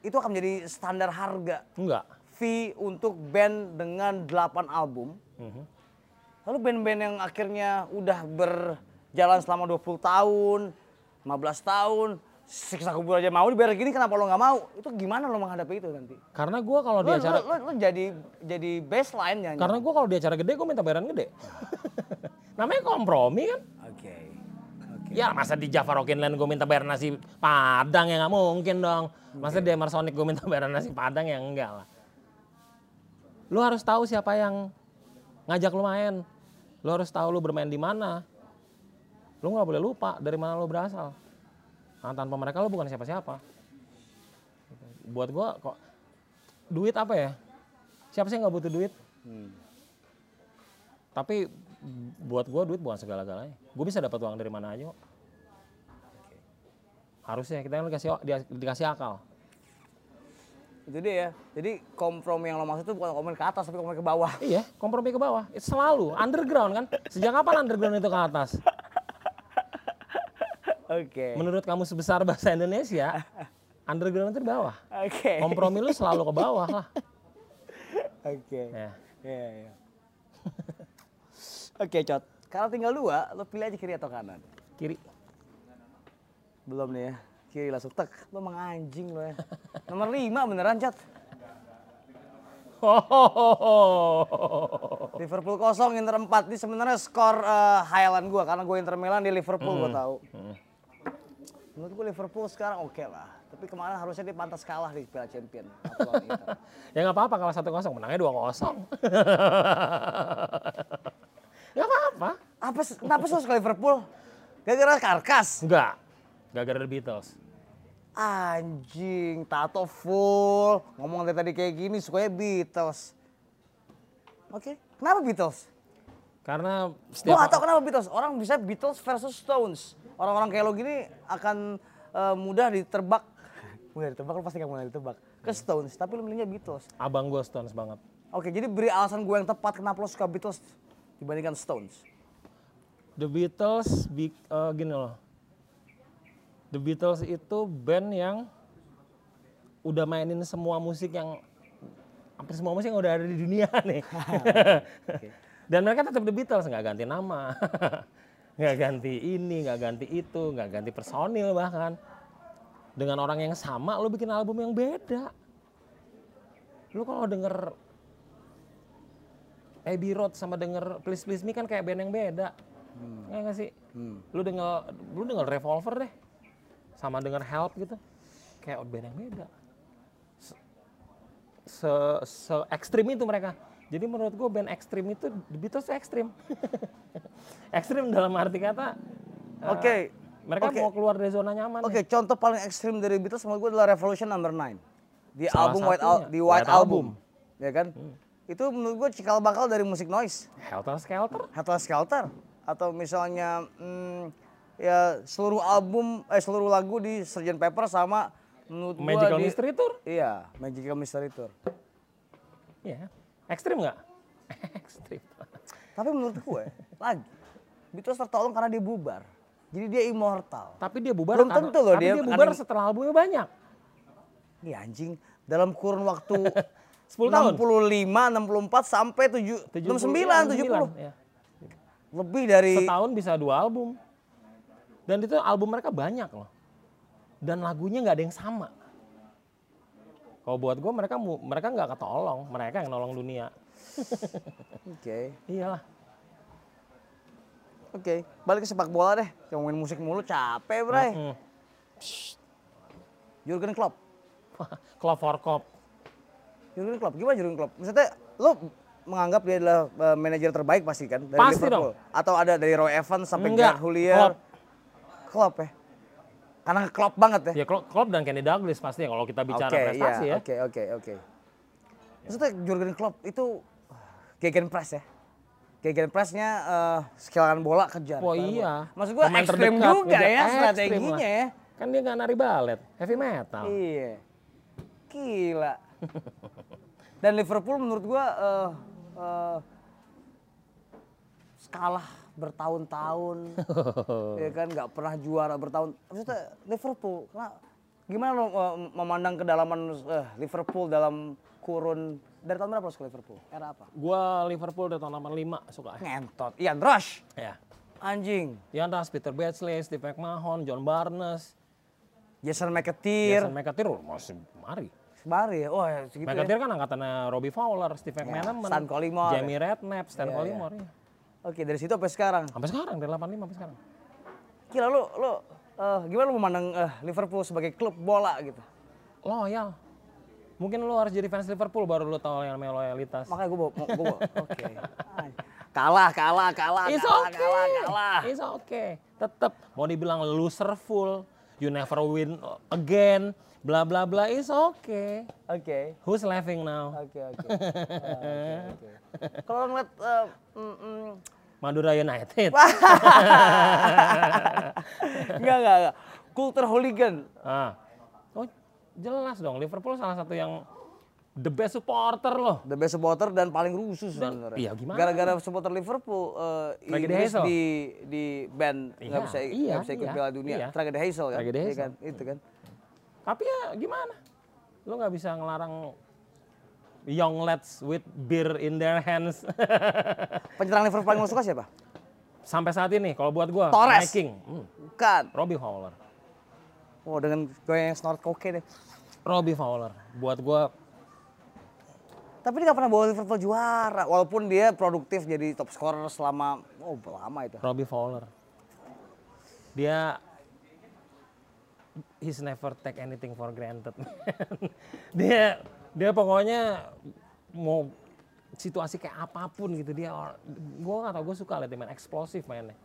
itu akan menjadi standar harga Enggak. Fee untuk band dengan 8 album. Mhm. Lalu band-band yang akhirnya udah berjalan selama 20 tahun, 15 tahun, siksa kubur aja mau dibayar gini kenapa lo nggak mau? Itu gimana lo menghadapi itu nanti? Karena gue kalau di acara lo, lo, lo jadi jadi baseline nyanyi. Karena gue kalau di acara gede gue minta bayaran gede. *laughs* Namanya kompromi kan. Oke. Oke. Ya masa di Java Rockin Land gue minta bayar nasi padang ya nggak mungkin dong. Masa di Emersonic gue minta bayaran nasi padang ya enggak lah. Lu harus tahu siapa yang ngajak lu main. Lu harus tahu lu bermain di mana. Lu nggak boleh lupa dari mana lu berasal. Nah, tanpa mereka lu bukan siapa-siapa. Buat gua kok duit apa ya? Siapa sih nggak butuh duit? Hmm. Tapi buat gua duit bukan segala-galanya. Gue bisa dapat uang dari mana aja kok. Harusnya kita kan dikasih dikasih akal. Itu dia ya. Jadi kompromi yang lo maksud itu bukan kompromi ke atas tapi kompromi ke bawah. Iya, kompromi ke bawah. Itu selalu underground kan. Sejak kapan underground itu ke atas? Oke. Menurut kamu sebesar bahasa Indonesia, underground itu di bawah. Oke. Kompromi lu selalu ke bawah lah. Oke. Ya. Iya, iya. *laughs* Oke, Cot. Kalau tinggal dua, lo pilih aja kiri atau kanan. Kiri. Belum nih ya. Kiri langsung tek. Lo emang anjing lo ya. *laughs* Nomor lima beneran, Cot. Liverpool kosong, Inter 4. Ini sebenarnya skor eh, hayalan gua karena gue Inter Milan di Liverpool gua tahu. Menurut gue Liverpool sekarang oke lah. Tapi kemarin harusnya dia pantas kalah di Piala Champion. *laughs* Ya nggak apa-apa kalau satu kosong, menangnya dua kosong. *laughs* Nggak apa-apa. Apa kenapa sih ke Liverpool? Gara-gara karkas. Enggak. Gak gara The Beatles. Anjing, tato full. Ngomong dari tadi kayak gini, sukanya Beatles. Oke, kenapa Beatles? Karena Gue setiap gak tau kenapa Beatles. Orang bisa Beatles versus Stones. Orang-orang kayak lo gini akan eh, mudah ditebak. *laughs* mudah ditebak, lo pasti gak mudah ditebak. Ke Stones, tapi lo milihnya Beatles. abang gue Stones banget. Oke, jadi beri alasan gue yang tepat kenapa lo suka Beatles dibandingkan Stones. The Beatles, bi- eh, gini loh. The Beatles itu band yang udah mainin semua musik yang hampir semua musik yang udah ada di dunia *laughs* nih. Dan mereka tetap The Beatles, nggak ganti nama, *laughs* nggak ganti ini, nggak ganti itu, nggak ganti personil bahkan. Dengan orang yang sama, lo bikin album yang beda. Lu kalau denger Abbey Road sama denger Please Please Me kan kayak band yang beda. Ya nggak sih? Lu denger lu denger Revolver deh. Sama denger Help gitu. kayak band yang beda. Se, se, ekstrim itu mereka. Jadi menurut gue band ekstrim itu The Beatles ekstrim. *laughs* ekstrim dalam arti kata. eh, Oke. mereka oke. mau keluar dari zona nyaman. Oke, contoh paling ekstrim dari Beatles menurut gue adalah Revolution Number 9. Di Salah album White Al- di White, White Album. Album. Ya kan? Itu menurut gue cikal bakal dari musik noise. Helter Skelter. Helter Skelter atau misalnya hmm, ya seluruh album eh seluruh lagu di Sgt. Pepper sama menurut gua Magical di, Mystery Tour. Iya, Magical Mystery Tour. Iya. Ekstrim nggak? *laughs* ekstrim. Tapi menurut gue lagi Beatles tertolong karena dia bubar. Jadi dia immortal. Tapi dia bubar Belum tentu loh tapi dia dia bubar setelah albumnya banyak. Iya anjing dalam kurun waktu *laughs* 10 tahun. 65, 64 sampai 7 69, 70. ya. Lebih dari Setahun bisa dua album. Dan itu album mereka banyak loh. Dan lagunya nggak ada yang sama. Kalau buat gue mereka mereka nggak ketolong, mereka yang nolong dunia. Oke. Iyalah. Oke, balik ke sepak bola deh. Ngomongin musik mulu capek, Bray. Mm. Jurgen Klopp. *laughs* Klopp for Klopp. Jurgen Klopp, gimana Jurgen Klopp? Maksudnya lo menganggap dia adalah eh, manajer terbaik pasti kan dari Pasti Liverpool? Atau ada dari Roy Evans sampai Enggak, Houllier? Klopp. Klopp ya? Karena Klopp banget ya? Ya Klopp, Klopp dan Kenny Douglas pasti ya kalau kita bicara Oke, prestasi iya, ya. Oke, oke, oke. Maksudnya Jurgen Klopp itu gegen press ya? Gegen pressnya eh skillan bola kejar. Oh bola. iya. Maksud gua Pemain ekstrim juga ya strateginya lah. ya. Kan dia nggak nari balet, heavy metal. Iya. Gila. Dan Liverpool menurut gua eh eh, kalah bertahun-tahun. *laughs* ya kan nggak pernah juara bertahun. Maksudnya Liverpool, kenapa- gimana lo eh, memandang kedalaman eh, Liverpool dalam kurun dari tahun berapa lo suka Liverpool? Era apa? Gua Liverpool dari tahun 85 suka. Ngentot. Ian Rush. Ya. Anjing. Ian Rush, Peter Beardsley, Steve McMahon, John Barnes, Jason McAteer. Jason McAteer oh, masih mari. Sebari ya. Oh, ya, segitu ya. McAteer kan angkatannya Robbie Fowler, Steve McManaman, Stan Collymore. Jamie Redknapp, Stan iya. Collymore. iya. Oke, dari situ sampai sekarang. Sampai sekarang dari 85 sampai sekarang. Gila lu, lu eh, gimana lu memandang eh, Liverpool sebagai klub bola gitu? Loyal. Mungkin lu harus jadi fans Liverpool baru lu tahu yang namanya loyalitas. Makanya gue bawa, gue bawa. *laughs* oke. Ay. Kalah, kalah, kalah, It's kalah, okay. kalah, kalah. It's okay. Tetap mau dibilang loser full, you never win again, bla bla bla, it's okay. Oke, Who's laughing now? oke, oke. Ah, oke. Kalau ngeliat, eh, mm, mm, Madura United. *laughs* enggak, enggak, enggak. Kultur hooligan. Ah. Oh, jelas dong Liverpool salah satu yang the best supporter loh. The best supporter dan paling rusuh sebenarnya. iya, gimana? Gara-gara supporter Liverpool, eh, Tragedi Inggris Hazel. di di band nggak Iya, bisa iya, nggak bisa ikut iya, Piala Dunia. iya. Tragedi Hazel kan? Tragedi Iya Hazel. kan? Itu kan. Tapi ya gimana? Lu nggak bisa ngelarang young lads with beer in their hands. *laughs* Penyerang Liverpool paling lo suka siapa? Sampai saat ini kalau buat gua Torres. Viking, hmm, Bukan. Robbie Fowler. Oh dengan goyang yang snort koke deh. Robbie Fowler. Buat gua Tapi dia gak pernah bawa Liverpool juara. Walaupun dia produktif jadi top scorer selama, oh lama itu. Robbie Fowler. Dia he's never take anything for granted. *laughs* dia dia pokoknya mau situasi kayak apa pun gitu dia gua nggak tau gue suka liat dia main eksplosif mainnya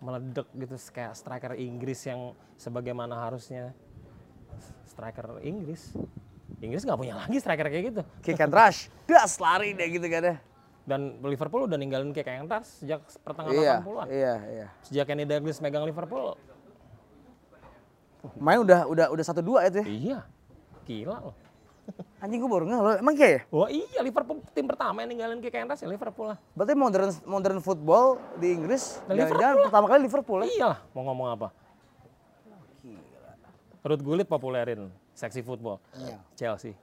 meledek gitu kayak striker Inggris yang sebagaimana harusnya striker Inggris Inggris nggak punya lagi striker kayak gitu Kick and rush, das lari deh gitu kan ya. dan Liverpool udah ninggalin kayak yang tas sejak pertengahan Iya, 80-an iya, iya. sejak Kenny Douglas megang Liverpool Main udah udah udah satu dua itu ya. Iya, gila loh. *laughs* Anjing gue baru nggak loh. Emang kayak ya? Wah iya Liverpool tim pertama yang ninggalin Kick Enders ya Liverpool lah. Berarti modern modern football di Inggris Nah, jangan pertama kali Liverpool ya. Iya mau ngomong apa? Ruth Gullit populerin seksi football. Iya. Chelsea.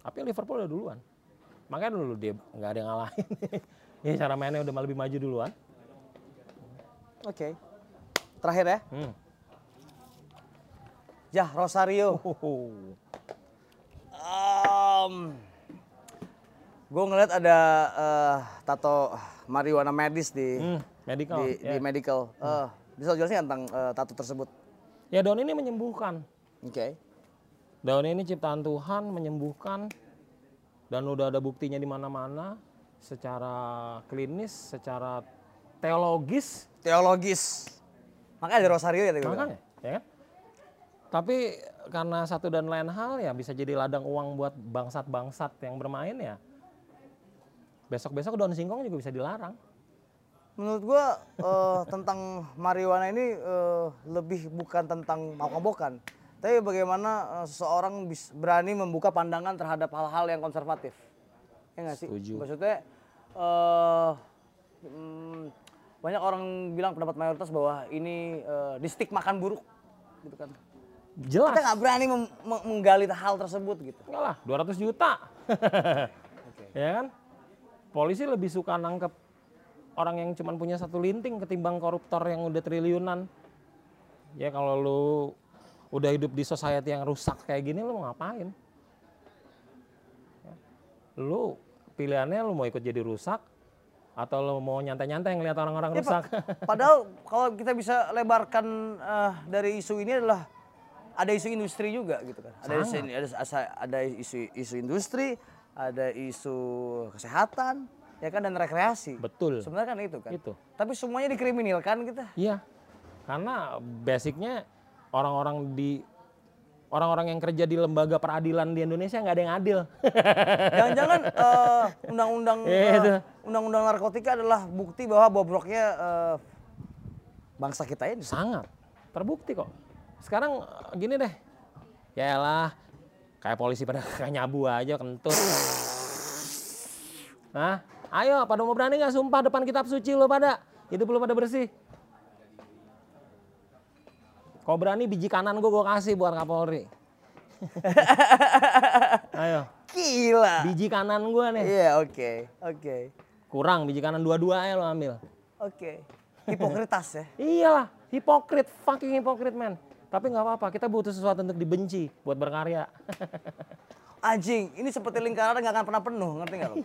Tapi Liverpool udah duluan. Makanya dulu dia nggak ada yang ngalahin. *laughs* ya cara mainnya udah lebih maju duluan. Oke. Terakhir ya. Hmm. Jah Rosario. Um, gue ngeliat ada eh, tato marijuana medis di Hmm, medical. di, ya. di medical. Eh, bisa jelasin tentang eh, tato tersebut? ya daun ini menyembuhkan. Oke. Daun ini ciptaan Tuhan menyembuhkan dan udah ada buktinya di mana-mana secara klinis, secara teologis, Teologis. Makanya ada Rosario ya tadi makanya, ya kan? Tapi karena satu dan lain hal ya bisa jadi ladang uang buat bangsat-bangsat yang bermain ya. Besok-besok daun singkong juga bisa dilarang. Menurut gua eh, *laughs* tentang marijuana ini eh, lebih bukan tentang mabok-mabokan, tapi bagaimana eh, seseorang bis- berani membuka pandangan terhadap hal-hal yang konservatif. Ya nggak sih? Setuju. Maksudnya eh, mm, banyak orang bilang pendapat mayoritas bahwa ini eh, distigmakan buruk, gitu kan. Jelas. Kita nggak berani menggali hal tersebut gitu. Enggak lah, 200 juta. *laughs* Ya kan? Polisi lebih suka nangkep orang yang cuma punya satu linting ketimbang koruptor yang udah triliunan. Ya kalau lu udah hidup di society yang rusak kayak gini lu mau ngapain? Ya. Lu pilihannya lu mau ikut jadi rusak atau lu mau nyantai-nyantai ngeliat orang-orang Ya, rusak? *laughs* Padahal kalau kita bisa lebarkan eh, dari isu ini adalah ada isu industri juga gitu kan. Ada isu, ada, ada isu isu industri, ada isu kesehatan, ya kan dan rekreasi. Betul. Sebenarnya kan itu kan. Itu. Tapi semuanya dikriminalkan kita. Iya. Karena basicnya orang-orang di orang-orang yang kerja di lembaga peradilan di Indonesia nggak ada yang adil. *laughs* Jangan-jangan eh, undang-undang *laughs* itu. undang-undang narkotika adalah bukti bahwa bobroknya eh, bangsa kita ini. Sangat terbukti kok. Sekarang eh, gini deh. Yaelah, kayak polisi pada *laughs* kayak nyabu aja kentut. Nah, ayo pada mau berani nggak sumpah depan kitab suci lo pada? Hidup lo pada bersih. Kau berani biji kanan gue gue kasih buat Kapolri. *laughs* ayo, Gila. biji kanan gue nih. Iya, oke. Oke. Kurang biji kanan dua-dua ya lo ambil. Oke. Hipokritas ya. Iyalah, hipokrit, fucking hipokrit man. Tapi nggak apa-apa, kita butuh sesuatu untuk dibenci buat berkarya. *laughs* Anjing, ini seperti lingkaran nggak akan pernah penuh, ngerti nggak lo?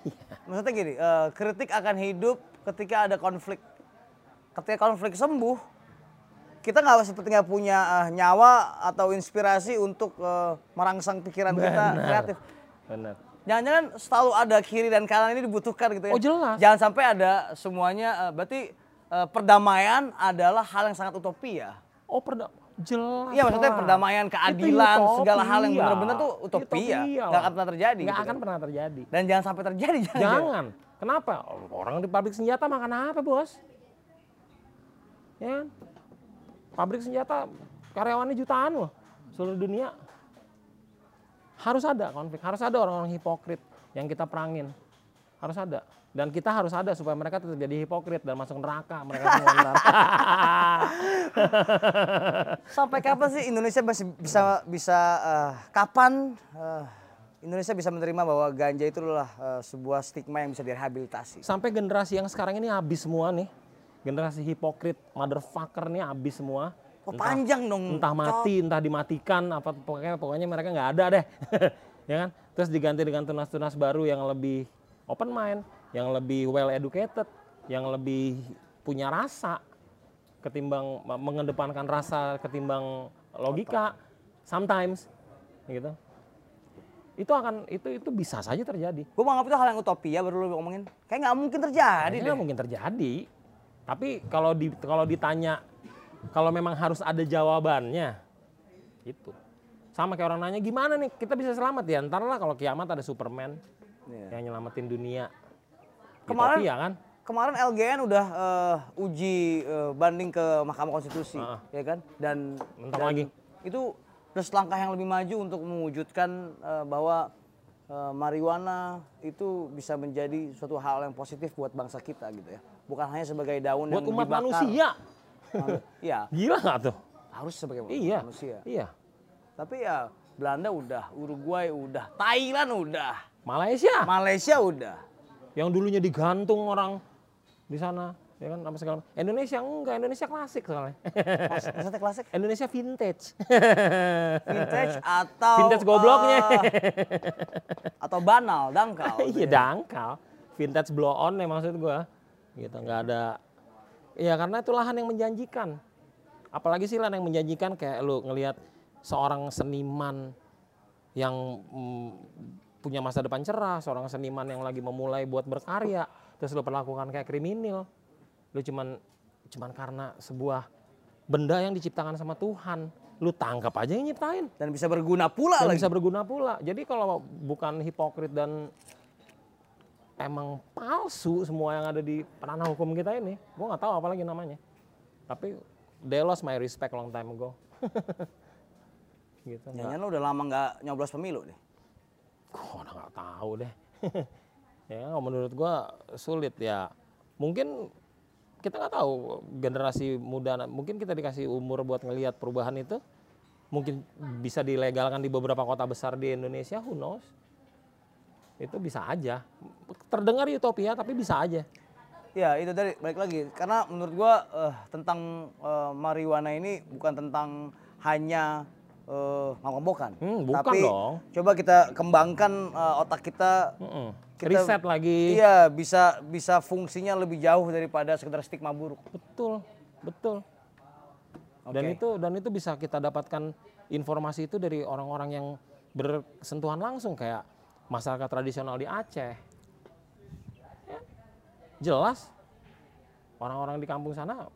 Maksudnya gini, eh, kritik akan hidup ketika ada konflik. Ketika konflik sembuh, kita nggak seperti nggak punya eh, nyawa atau inspirasi untuk eh, merangsang pikiran kita Benar. kreatif. Benar. Jangan-jangan selalu ada kiri dan kanan ini dibutuhkan gitu ya. Oh, jelas. Jangan sampai ada semuanya, eh, berarti eh, perdamaian adalah hal yang sangat utopia. Oh, perda jelas. Iya maksudnya lah. perdamaian, keadilan, segala hal yang utopia. benar-benar tuh utopia. Nggak lah. akan pernah terjadi Nggak gitu akan kan. pernah terjadi. Dan jangan sampai terjadi, jangan. Jangan. Kenapa? Orang di pabrik senjata makan apa, Bos? Ya kan? Pabrik senjata karyawannya jutaan loh seluruh dunia. Harus ada konflik, harus ada orang-orang hipokrit yang kita perangin. Harus ada. Dan kita harus ada supaya mereka tetap jadi hipokrit dan masuk neraka mereka semua. *laughs* Sampai kapan sih Indonesia masih bisa bisa eh, kapan eh, Indonesia bisa menerima bahwa ganja itu adalah eh, sebuah stigma yang bisa direhabilitasi? Sampai generasi yang sekarang ini habis semua nih. Generasi hipokrit, motherfucker nih habis semua. Oh, panjang dong. entah mati, entah dimatikan, apa pokoknya pokoknya mereka nggak ada deh, *laughs* ya kan? Terus diganti dengan tunas-tunas baru yang lebih open mind, yang lebih well educated, yang lebih punya rasa ketimbang mengedepankan rasa ketimbang logika, sometimes, gitu. Itu akan itu itu bisa saja terjadi. Gue menganggap itu hal yang utopia baru lu ngomongin. Kayak nggak mungkin terjadi nggak mungkin terjadi. Tapi kalau di kalau ditanya kalau memang harus ada jawabannya, itu sama kayak orang nanya gimana nih kita bisa selamat ya ntar lah kalau kiamat ada Superman Iya. yang nyelamatin dunia. Kemarin- ya kan? Kemarin LGN udah eh, uji eh, banding ke Mahkamah Konstitusi, Ah. ya kan? Dan, Bentar dan lagi. itu udah selangkah yang lebih maju untuk mewujudkan eh, bahwa eh, marijuana itu bisa menjadi suatu hal yang positif buat bangsa kita gitu ya. Bukan hanya sebagai daun Buat yang umat dibakar. manusia. Manu- Iya, *laughs* Gila nggak tuh? harus sebagai Iya. manusia. Iya. Tapi ya Belanda udah, Uruguay udah, Thailand udah, Malaysia Malaysia udah. Yang dulunya digantung orang di sana, ya kan apa segala. Indonesia enggak, Indonesia klasik soalnya. Maksudnya klasik, *laughs* Indonesia vintage. vintage atau Vintage gobloknya. eh, atau banal, dangkal. *laughs* iya dangkal. Vintage blow on ya maksud gua. Gitu nggak ada. Iya karena itu lahan yang menjanjikan. Apalagi sih lahan yang menjanjikan kayak lu ngelihat seorang seniman yang mm, punya masa depan cerah, seorang seniman yang lagi memulai buat berkarya, terus lu perlakukan kayak kriminal. Lu cuman cuman karena sebuah benda yang diciptakan sama Tuhan, lu tangkap aja yang nyiptain Dan bisa berguna pula dan lagi. bisa berguna pula. Jadi kalau bukan hipokrit dan emang palsu semua yang ada di ranah hukum kita ini, gua nggak tahu apalagi namanya. Tapi they lost my respect long time ago. *laughs* gitu. Jangan lu udah lama nggak nyoblos pemilu nih. Udah nggak tahu deh. *laughs* ya menurut gua sulit ya. Mungkin kita nggak tahu generasi muda, mungkin kita dikasih umur buat ngelihat perubahan itu, mungkin bisa dilegalkan di beberapa kota besar di Indonesia, who knows? Itu bisa aja. Terdengar utopia tapi bisa aja. Ya itu dari balik lagi karena menurut gua eh, tentang eh, marijuana ini bukan tentang hanya eh, mabok-mabokan. Hmm, bukan tapi dong. coba kita kembangkan eh, otak kita. Kita- Riset lagi. Iya bisa bisa fungsinya lebih jauh daripada sekedar stigma buruk. Betul, betul. Dan Oke. itu dan itu bisa kita dapatkan informasi itu dari orang-orang yang bersentuhan langsung kayak masyarakat tradisional di Aceh. Ya, jelas orang-orang di kampung sana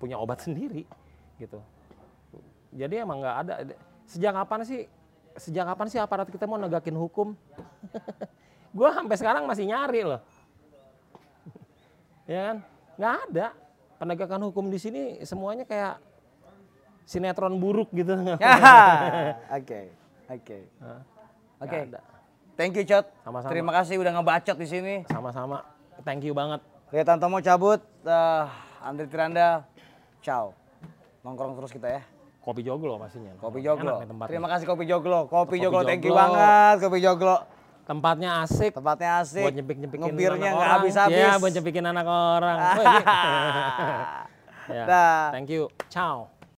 punya obat *laughs* sendiri gitu. Jadi emang nggak ada sejak kapan sih sejak kapan sih aparat kita mau negakin hukum? *laughs* Gue sampai sekarang masih nyari loh *laughs* ya kan nggak ada penegakan hukum di sini semuanya kayak sinetron buruk gitu *laughs* Ya, Oke, oke, oke. Ada. Thank you Cot. Sama-sama. Terima kasih udah ngebacot di sini. sama-sama thank you banget Oke, Tantomo cabut. Eh, Andri Tiranda, ciao. Nongkrong terus kita ya. Kopi joglo pastinya Kopi Enak Joglo. tempatnya. Terima kasih Kopi Joglo. Kopi Kopi Joglo, thank you Joglo. banget Kopi Joglo. tempatnya asik Tempatnya asik. buat nyepik nyepikin Ngebirnya anak nggak orang. habis-habis. ya buat nyepikin anak orang *laughs* *laughs* ya. Dah. thank you ciao